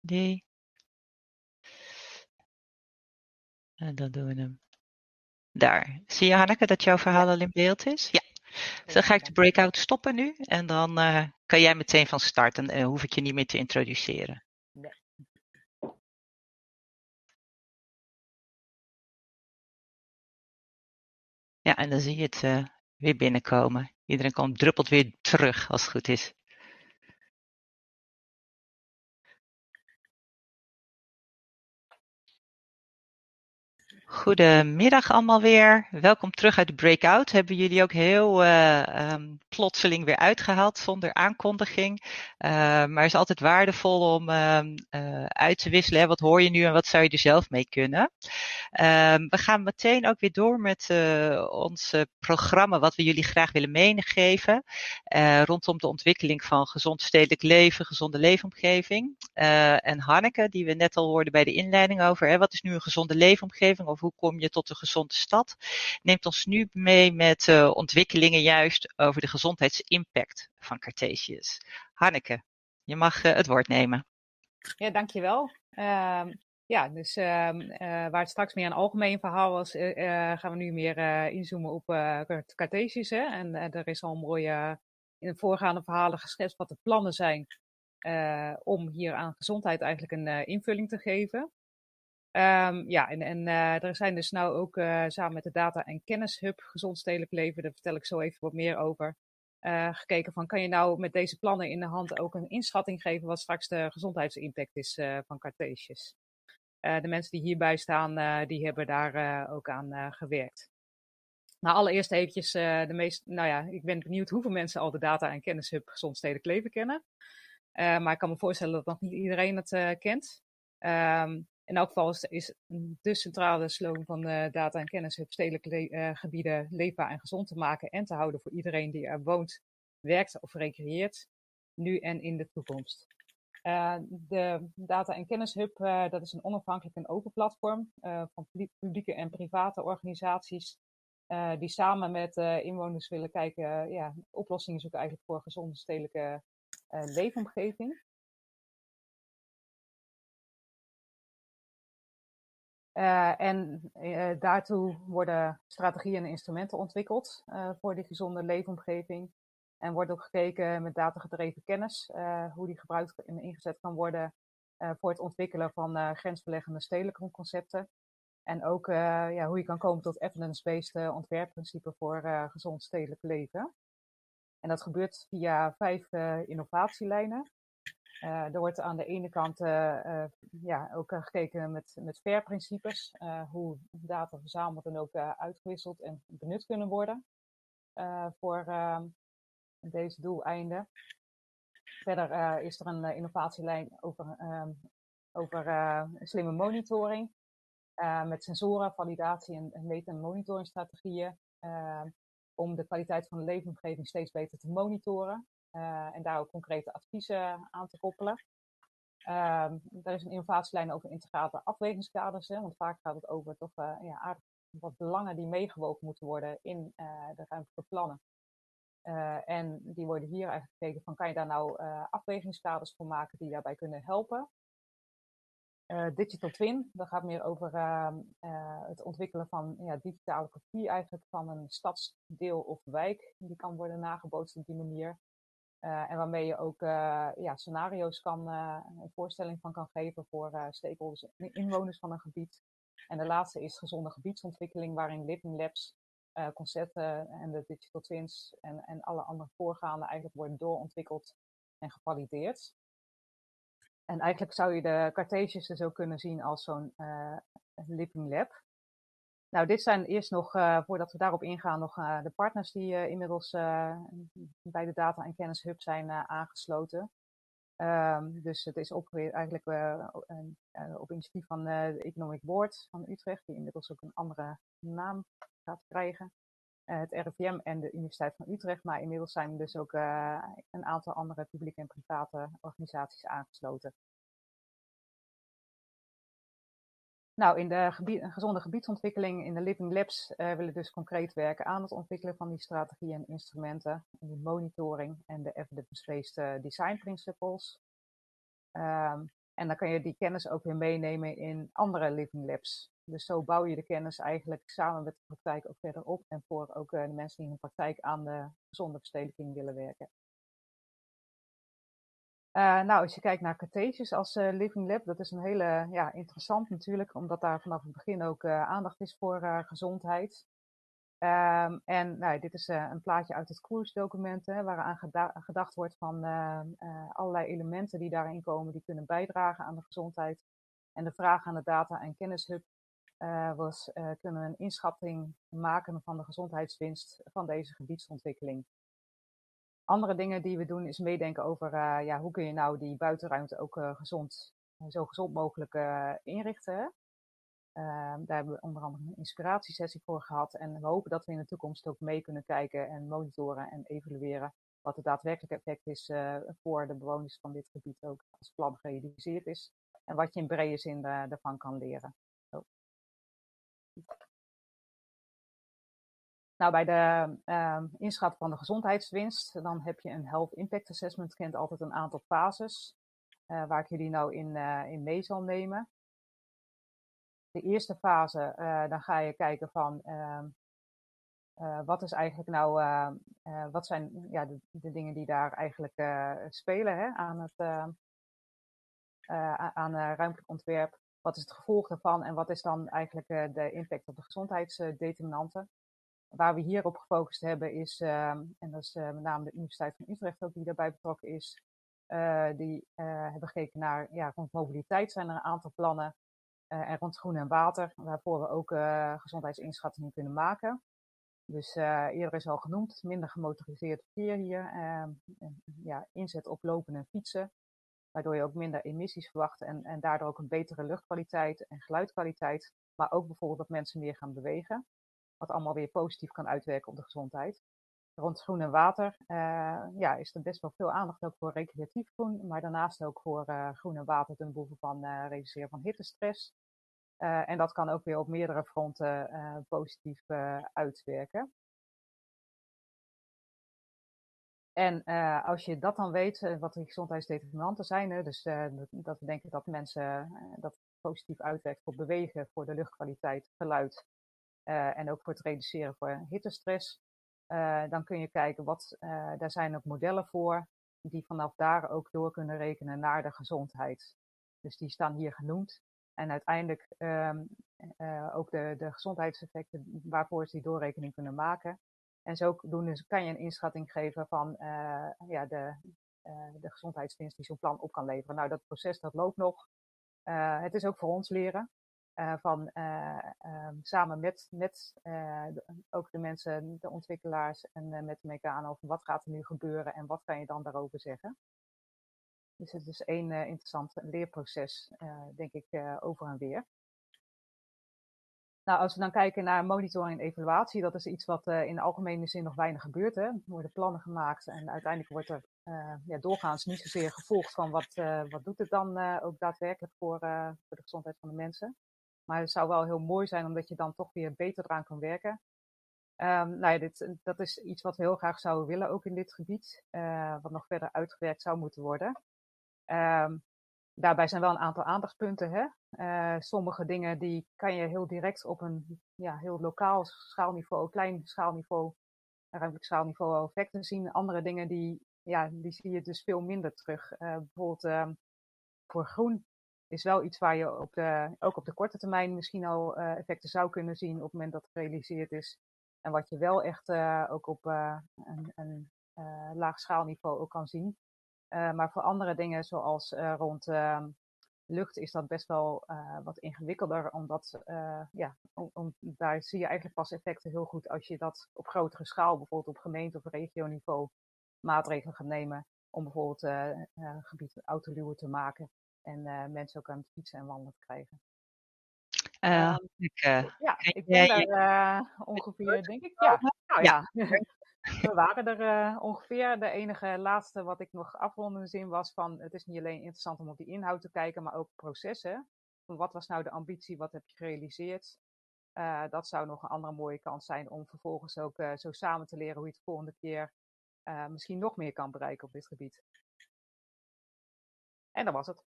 die. En dan doen we hem daar. Zie je, Hanneke, dat jouw verhaal al in beeld is? Ja. Dus dan ga ik de breakout stoppen nu. En dan uh, kan jij meteen van start. En hoef ik je niet meer te introduceren. Ja, en dan zie je het uh, weer binnenkomen. Iedereen komt, druppelt weer terug als het goed is. Goedemiddag allemaal weer. Welkom terug uit de breakout. Hebben jullie ook heel uh, um, plotseling weer uitgehaald zonder aankondiging. Uh, maar is altijd waardevol om uh, uit te wisselen. Wat hoor je nu en wat zou je er zelf mee kunnen? Ehm, we gaan meteen ook weer door met ons programma wat we jullie graag willen meegeven. rondom de ontwikkeling van gezond stedelijk leven, gezonde leefomgeving. en Hanneke, die we net al hoorden bij de inleiding over. Hè? Wat is nu een gezonde leefomgeving? Of hoe kom je tot een gezonde stad, neemt ons nu mee met uh, ontwikkelingen juist over de gezondheidsimpact van Cartesius. Hanneke, je mag uh, het woord nemen. Ja, dankjewel. Uh, ja, dus ehm, waar het straks meer een algemeen verhaal was, gaan we nu meer inzoomen op Cartesius. Hè? En er is al een mooie in de voorgaande verhalen geschetst wat de plannen zijn om hier aan gezondheid eigenlijk een invulling te geven. Um, ja, en, en uh, er zijn dus nou ook uh, samen met de Data- en Kennishub Gezond Stedelijk Leven, daar vertel ik zo even wat meer over, uh, gekeken van kan je nou met deze plannen in de hand ook een inschatting geven wat straks de gezondheidsimpact is van Cartesius. de mensen die hierbij staan, die hebben daar ook aan gewerkt. Nou, allereerst eventjes de meest, nou ja, ik ben benieuwd hoeveel mensen al de Data- en Kennishub Gezond Stedelijk Leven kennen. maar ik kan me voorstellen dat nog niet iedereen het kent. Um, in elk geval is, de centrale slogan van de Data en Kennishub stedelijke le uh, gebieden leefbaar en gezond te maken en te houden voor iedereen die er woont, werkt of recreëert, nu en in de toekomst. Uh, de Data en Kennishub, uh, dat is een onafhankelijk en open platform van publieke en private organisaties die samen met inwoners willen kijken, ja, oplossingen zoeken eigenlijk voor gezonde stedelijke leefomgeving. Uh, en uh, daartoe worden strategieën en instrumenten ontwikkeld uh, voor die gezonde leefomgeving. En wordt ook gekeken met datagedreven kennis hoe die gebruikt en ingezet kan worden voor het ontwikkelen van grensverleggende stedelijke concepten. En ook ja, hoe je kan komen tot evidence-based ontwerpprincipes voor gezond stedelijk leven. En dat gebeurt via vijf innovatielijnen. Uh, er wordt aan de ene kant uh, uh, ja, ook gekeken met, met FAIR-principes, hoe data verzameld en ook uitgewisseld en benut kunnen worden voor deze doeleinden. Verder is er een innovatielijn over, ehm, over slimme monitoring met sensoren, validatie en, en meet- en monitoringstrategieën om de kwaliteit van de leefomgeving steeds beter te monitoren. Uh, en daar ook concrete adviezen aan te koppelen. Uh, er is een innovatielijn over integrale afwegingskaders, hè, want vaak gaat het over toch uh, ja, wat belangen die meegewogen moeten worden in uh, de ruimtelijke plannen. en die worden hier eigenlijk gekeken van kan je daar nou afwegingskaders voor maken die daarbij kunnen helpen. Digital Twin, dat gaat meer over ehm, het ontwikkelen van ja, digitale kopie eigenlijk van een stadsdeel of wijk. Die kan worden nagebootst op die manier. Uh, en waarmee je ook uh, ja, scenario's kan, uh, een voorstelling van kan geven voor stakeholders inwoners van een gebied. En de laatste is gezonde gebiedsontwikkeling, waarin Living Labs, concepten en de digital twins en, en alle andere voorgaande eigenlijk worden doorontwikkeld en gevalideerd. En eigenlijk zou je de Cartesius dus ook kunnen zien als zo'n Living Lab. Nou, dit zijn eerst nog, uh, voordat we daarop ingaan, nog uh, de partners die uh, inmiddels bij de Data en Kennis Hub zijn aangesloten. Ehm, dus het is opgericht eigenlijk op initiatief van de Economic Board van Utrecht, die inmiddels ook een andere naam gaat krijgen. het RIVM en de Universiteit van Utrecht, maar inmiddels zijn dus ook een aantal andere publieke en private organisaties aangesloten. Nou, in de gezonde gebiedsontwikkeling in de Living Labs uh, willen dus concreet werken aan het ontwikkelen van die strategieën en instrumenten, en die monitoring en de evidence-based uh, design principles. Um, en dan kan je die kennis ook weer meenemen in andere Living Labs. Dus zo bouw je de kennis eigenlijk samen met de praktijk ook verder op en voor ook uh, de mensen die in de praktijk aan de gezonde verstedelijking willen werken. Uh, nou, als je kijkt naar Cartesius als uh, Living Lab, dat is een hele ja, interessant natuurlijk, omdat daar vanaf het begin ook uh, aandacht is voor gezondheid. Um, en nou, dit is een plaatje uit het koersdocument, hè, waaraan geda gedacht wordt van allerlei elementen die daarin komen, die kunnen bijdragen aan de gezondheid. En de vraag aan de Data- en Kennishub was, kunnen we een inschatting maken van de gezondheidswinst van deze gebiedsontwikkeling? Andere dingen die we doen is meedenken over uh, ja, hoe kun je nou die buitenruimte ook uh, gezond, zo gezond mogelijk uh, inrichten. Ehm, daar hebben we onder andere een inspiratiesessie voor gehad. En we hopen dat we in de toekomst ook mee kunnen kijken en monitoren en evalueren wat het daadwerkelijke effect is voor de bewoners van dit gebied ook als het plan gerealiseerd is. En wat je in brede zin daarvan kan leren. Nou, bij de uh, inschat van de gezondheidswinst, dan heb je een Health Impact Assessment, kent altijd een aantal fases, uh, waar ik jullie nou in, uh, in mee zal nemen. De eerste fase, uh, dan ga je kijken van ehm, wat is eigenlijk nou, wat zijn ja, de, de, dingen die daar eigenlijk spelen hè, aan het aan ruimtelijk ontwerp. Wat is het gevolg daarvan en wat is dan eigenlijk de impact op de gezondheidsdeterminanten? Waar we hier op gefocust hebben is, ehm, en dat is eh, met name de Universiteit van Utrecht ook die daarbij betrokken is, uh, die uh, hebben gekeken naar, ja, rond mobiliteit zijn er een aantal plannen en rond groen en water, waarvoor we ook gezondheidsinschattingen kunnen maken. Dus eerder is al genoemd, minder gemotoriseerd verkeer hier, ehm, ja, inzet op lopen en fietsen, waardoor je ook minder emissies verwacht en, en daardoor ook een betere luchtkwaliteit en geluidkwaliteit, maar ook bijvoorbeeld dat mensen meer gaan bewegen wat allemaal weer positief kan uitwerken op de gezondheid. Rond groen en water uh, ja, is er best wel veel aandacht ook voor recreatief groen, maar daarnaast ook voor uh, groen en water ten behoeve van uh, reduceren van hittestress. en dat kan ook weer op meerdere fronten positief uitwerken. En als je dat dan weet, wat de gezondheidsdeterminanten zijn, hè, dus dat we denken dat mensen dat positief uitwerkt voor bewegen, voor de luchtkwaliteit, geluid uh, en ook voor het reduceren van hittestress. Uh, dan kun je kijken wat, uh, daar zijn ook modellen voor, die vanaf daar ook door kunnen rekenen naar de gezondheid. Dus die staan hier genoemd. En uiteindelijk um, ook de, de gezondheidseffecten waarvoor ze die doorrekening kunnen maken. En zo doen, dus kan je een inschatting geven van ja, de, de gezondheidswinst die zo'n plan op kan leveren. Nou, dat proces dat loopt nog. het is ook voor ons leren. Uh, van uh, um, samen met, met uh, de, ook de mensen, de ontwikkelaars en met mechanen over wat gaat er nu gebeuren en wat kan je dan daarover zeggen. Dus het is één interessant leerproces, denk ik, over en weer. Nou, als we dan kijken naar monitoring en evaluatie, dat is iets wat in de algemene zin nog weinig gebeurt. Hè. Er worden plannen gemaakt en uiteindelijk wordt er ja, doorgaans niet zozeer gevolgd van wat, wat doet het dan ook daadwerkelijk voor, voor de gezondheid van de mensen. Maar het zou wel heel mooi zijn, omdat je dan toch weer beter eraan kan werken. Um, nou ja, dit, dat is iets wat we heel graag zouden willen, ook in dit gebied, uh, wat nog verder uitgewerkt zou moeten worden. Um, daarbij zijn wel een aantal aandachtspunten. Hè? Uh, sommige dingen die kan je heel direct op een ja, heel lokaal schaalniveau, klein schaalniveau, ruimtelijk schaalniveau effecten zien. Andere dingen die, ja, die zie je dus veel minder terug. Bijvoorbeeld um, voor groen is wel iets waar je op de, ook op de korte termijn misschien al uh, effecten zou kunnen zien op het moment dat het gerealiseerd is. En wat je wel echt uh, ook op uh, een, een laag schaalniveau kan zien. maar voor andere dingen zoals rond ehm, lucht is dat best wel wat ingewikkelder. Omdat ja, daar zie je eigenlijk pas effecten heel goed als je dat op grotere schaal, bijvoorbeeld op gemeente- of regioniveau, maatregelen gaat nemen. om bijvoorbeeld gebied autoluwen te maken en mensen ook aan het fietsen en wandelen te krijgen. Uh, ik, ja, ik ben daar ongeveer, denk ik. Ja, nou ja. We waren er ongeveer. De enige laatste wat ik nog afrondende zin was van het is niet alleen interessant om op die inhoud te kijken, maar ook processen. Van wat was nou de ambitie, wat heb je gerealiseerd? Uh, dat zou nog een andere mooie kans zijn om vervolgens ook uh, zo samen te leren hoe je het de volgende keer uh, misschien nog meer kan bereiken op dit gebied. En dat was het.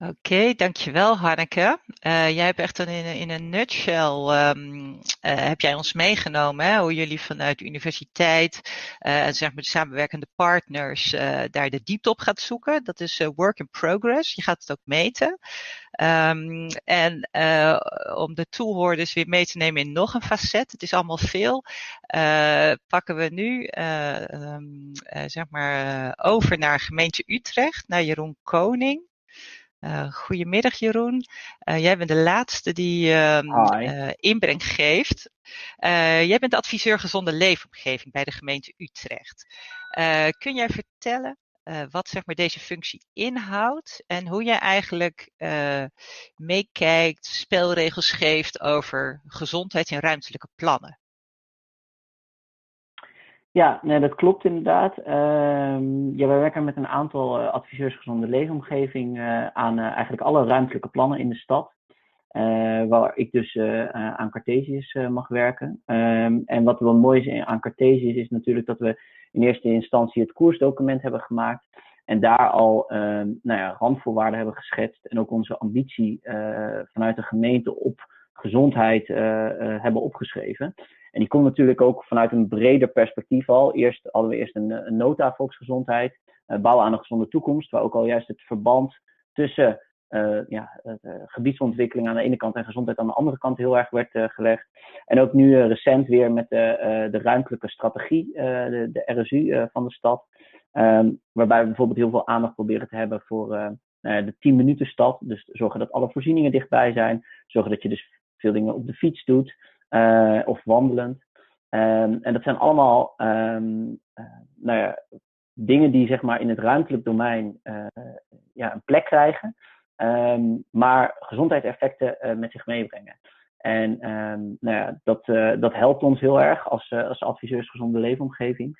Oké, dankjewel Hanneke. Uh, jij hebt echt een, in, een nutshell um, uh, heb jij ons meegenomen hè, hoe jullie vanuit de universiteit uh, en zeg maar de samenwerkende partners daar de diepte op gaat zoeken. Dat is work in progress. Je gaat het ook meten. Um, en om de toehoorders weer mee te nemen in nog een facet, het is allemaal veel, pakken we nu um, zeg maar over naar gemeente Utrecht, naar Jeroen Koning. Uh, goedemiddag Jeroen. Uh, jij bent de laatste die uh, inbreng geeft. jij bent adviseur gezonde leefomgeving bij de gemeente Utrecht. kun jij vertellen wat zeg maar, deze functie inhoudt en hoe jij eigenlijk meekijkt, spelregels geeft over gezondheid en ruimtelijke plannen? Ja, nee, dat klopt inderdaad. Uh, ja, wij werken met een aantal uh, adviseurs gezonde leefomgeving uh, aan uh, eigenlijk alle ruimtelijke plannen in de stad. waar ik dus aan Cartesius mag werken. Um, en wat wel mooi is aan Cartesius is natuurlijk dat we in eerste instantie het koersdocument hebben gemaakt. En daar al ehm, nou ja, randvoorwaarden hebben geschetst. En ook onze ambitie vanuit de gemeente op gezondheid hebben opgeschreven. En die komt natuurlijk ook vanuit een breder perspectief al. Eerst hadden we eerst een, een nota volksgezondheid, bouwen aan een gezonde toekomst, waar ook al juist het verband tussen ja, gebiedsontwikkeling aan de ene kant en gezondheid aan de andere kant heel erg werd gelegd. En ook nu recent weer met de, de ruimtelijke strategie, de, de, RSU van de stad. Um, waarbij we bijvoorbeeld heel veel aandacht proberen te hebben voor de 10 minuten stad. Dus zorgen dat alle voorzieningen dichtbij zijn. Zorgen dat je dus veel dingen op de fiets doet. Uh, of wandelend. Um, en dat zijn allemaal um, uh, nou ja, dingen die zeg maar, in het ruimtelijk domein uh, ja, een plek krijgen, um, maar gezondheidseffecten met zich meebrengen. En nou ja, dat, dat helpt ons heel erg als, als adviseurs gezonde leefomgeving.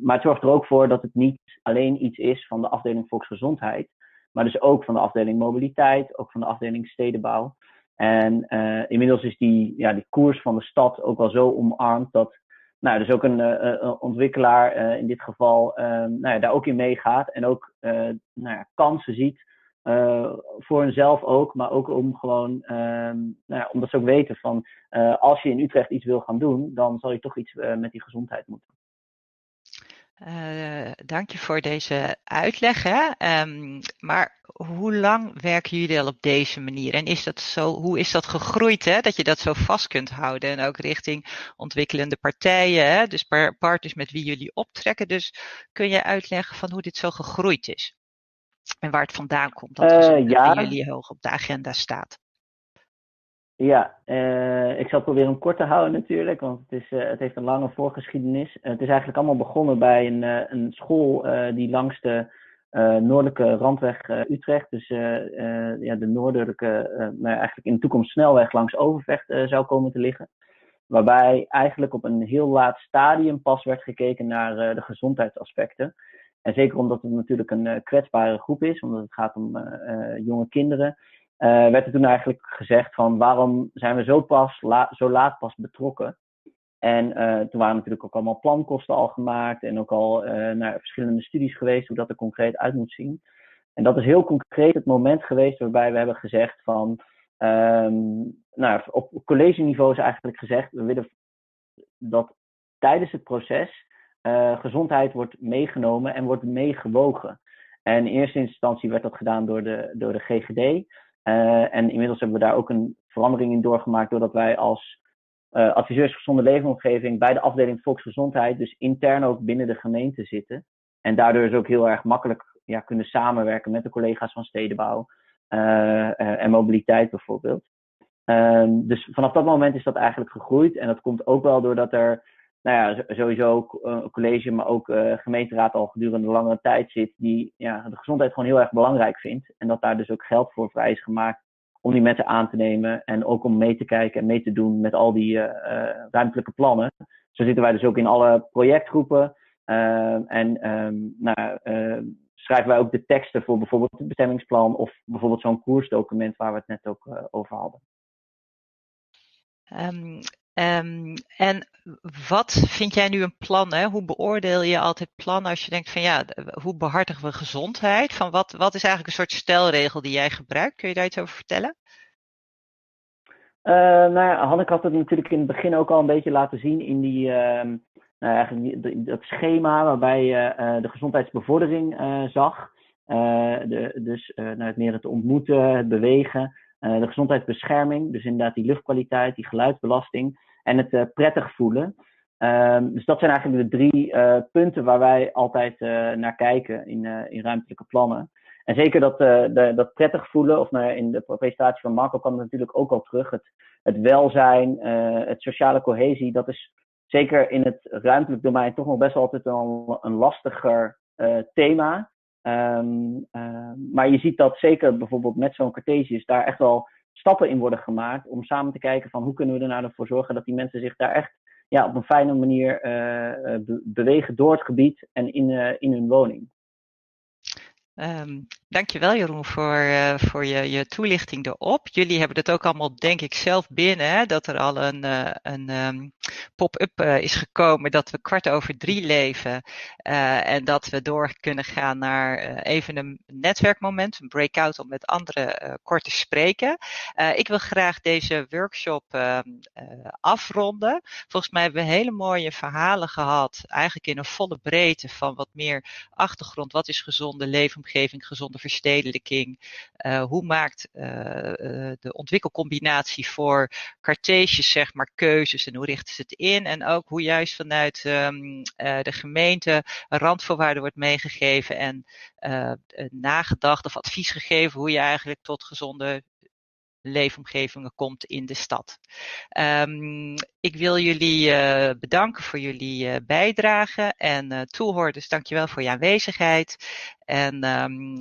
maar het zorgt er ook voor dat het niet alleen iets is van de afdeling volksgezondheid, maar dus ook van de afdeling mobiliteit, ook van de afdeling stedenbouw. En uh, inmiddels is die, ja, die koers van de stad ook wel zo omarmd dat nou, dus ook een uh, ontwikkelaar uh, in dit geval nou ja, daar ook in meegaat en ook nou ja, kansen ziet voor hunzelf ook, maar ook om gewoon, ehm, nou ja, omdat ze ook weten van als je in Utrecht iets wil gaan doen, dan zal je toch iets met die gezondheid moeten. Uh, dank je voor deze uitleg. Hè? Um, maar hoe lang werken jullie al op deze manier? En is dat zo, hoe is dat gegroeid, hè? dat je dat zo vast kunt houden? En ook richting ontwikkelende partijen, hè? dus partners met wie jullie optrekken. Dus kun je uitleggen van hoe dit zo gegroeid is? En waar het vandaan komt dat uh, ja. jullie hoog op de agenda staat? Ja, uh, ik zal proberen hem kort te houden natuurlijk, want het, is, uh, het heeft een lange voorgeschiedenis. Uh, het is eigenlijk allemaal begonnen bij een, een school die langs de noordelijke randweg Utrecht, dus ja, de noordelijke, nou, eigenlijk in de toekomst snelweg langs Overvecht zou komen te liggen. Waarbij eigenlijk op een heel laat stadium pas werd gekeken naar de gezondheidsaspecten. En zeker omdat het natuurlijk een kwetsbare groep is, omdat het gaat om jonge kinderen uh, werd er toen eigenlijk gezegd van waarom zijn we zo, pas zo laat pas betrokken. En uh, toen waren natuurlijk ook allemaal plankosten al gemaakt en ook al uh, naar verschillende studies geweest hoe dat er concreet uit moet zien. En dat is heel concreet het moment geweest waarbij we hebben gezegd van, um, nou, op college niveau is eigenlijk gezegd, we willen dat tijdens het proces gezondheid wordt meegenomen en wordt meegewogen. En in eerste instantie werd dat gedaan door de, door de GGD. Uh, en inmiddels hebben we daar ook een verandering in doorgemaakt doordat wij als uh, adviseurs gezonde leefomgeving bij de afdeling volksgezondheid dus intern ook binnen de gemeente zitten. En daardoor is ook heel erg makkelijk ja, kunnen samenwerken met de collega's van stedenbouw uh, en mobiliteit bijvoorbeeld. Um, dus vanaf dat moment is dat eigenlijk gegroeid. En dat komt ook wel doordat er nou ja, sowieso een college, maar ook gemeenteraad al gedurende langere tijd zit, die ja, de gezondheid gewoon heel erg belangrijk vindt. En dat daar dus ook geld voor vrij is gemaakt om die mensen aan te nemen en ook om mee te kijken en mee te doen met al die ruimtelijke plannen. Zo zitten wij dus ook in alle projectgroepen. en um, nou, schrijven wij ook de teksten voor bijvoorbeeld het bestemmingsplan of bijvoorbeeld zo'n koersdocument waar we het net ook over hadden. Um, um, en wat vind jij nu een plan? Hè? Hoe beoordeel je altijd plannen als je denkt van ja, hoe behartigen we gezondheid? Van wat, wat is eigenlijk een soort stelregel die jij gebruikt? Kun je daar iets over vertellen? Uh, nou ja, Hanneke had het natuurlijk in het begin ook al een beetje laten zien in die, uh, nou, eigenlijk dat schema waarbij je uh, de gezondheidsbevordering uh, zag. De, dus nou, het meer het ontmoeten, het bewegen, de gezondheidsbescherming, dus inderdaad die luchtkwaliteit, die geluidsbelasting en het prettig voelen. Ehm, dus dat zijn eigenlijk de drie punten waar wij altijd naar kijken in, in ruimtelijke plannen. En zeker dat, de, dat prettig voelen, of nou, in de presentatie van Marco kwam het natuurlijk ook al terug. Het, het welzijn, het sociale cohesie, dat is zeker in het ruimtelijk domein toch nog best altijd een, een lastiger thema. Um, uh, maar je ziet dat zeker bijvoorbeeld met zo'n Cartesius daar echt wel stappen in worden gemaakt om samen te kijken van hoe kunnen we er nou voor zorgen dat die mensen zich daar echt ja, op een fijne manier uh, be bewegen door het gebied en in, in hun woning. Um, dankjewel Jeroen voor, uh, voor je, je toelichting erop. Jullie hebben het ook allemaal denk ik zelf binnen, hè, dat er al een, uh, een um, pop-up uh, is gekomen dat we kwart over drie leven en dat we door kunnen gaan naar even een netwerkmoment, een breakout om met anderen kort te spreken. ik wil graag deze workshop ehm, afronden. Volgens mij hebben we hele mooie verhalen gehad, eigenlijk in een volle breedte van wat meer achtergrond, wat is gezonde leven gezonde verstedelijking. Uh, hoe maakt uh, de ontwikkelcombinatie voor Cartesius zeg maar keuzes en hoe richten ze het in? En ook hoe juist vanuit um, de gemeente randvoorwaarden wordt meegegeven en nagedacht of advies gegeven hoe je eigenlijk tot gezonde leefomgevingen komt in de stad. Um, ik wil jullie uh, bedanken voor jullie uh, bijdrage en uh, toehoorders, dankjewel voor je aanwezigheid. En um,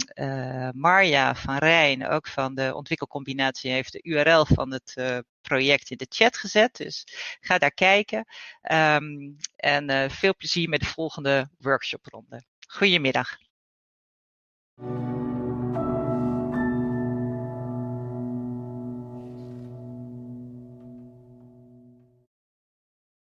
Marja van Rijn, ook van de ontwikkelcombinatie, heeft de URL van het project in de chat gezet. Dus ga daar kijken. Um, en veel plezier met de volgende workshopronde. Goedemiddag.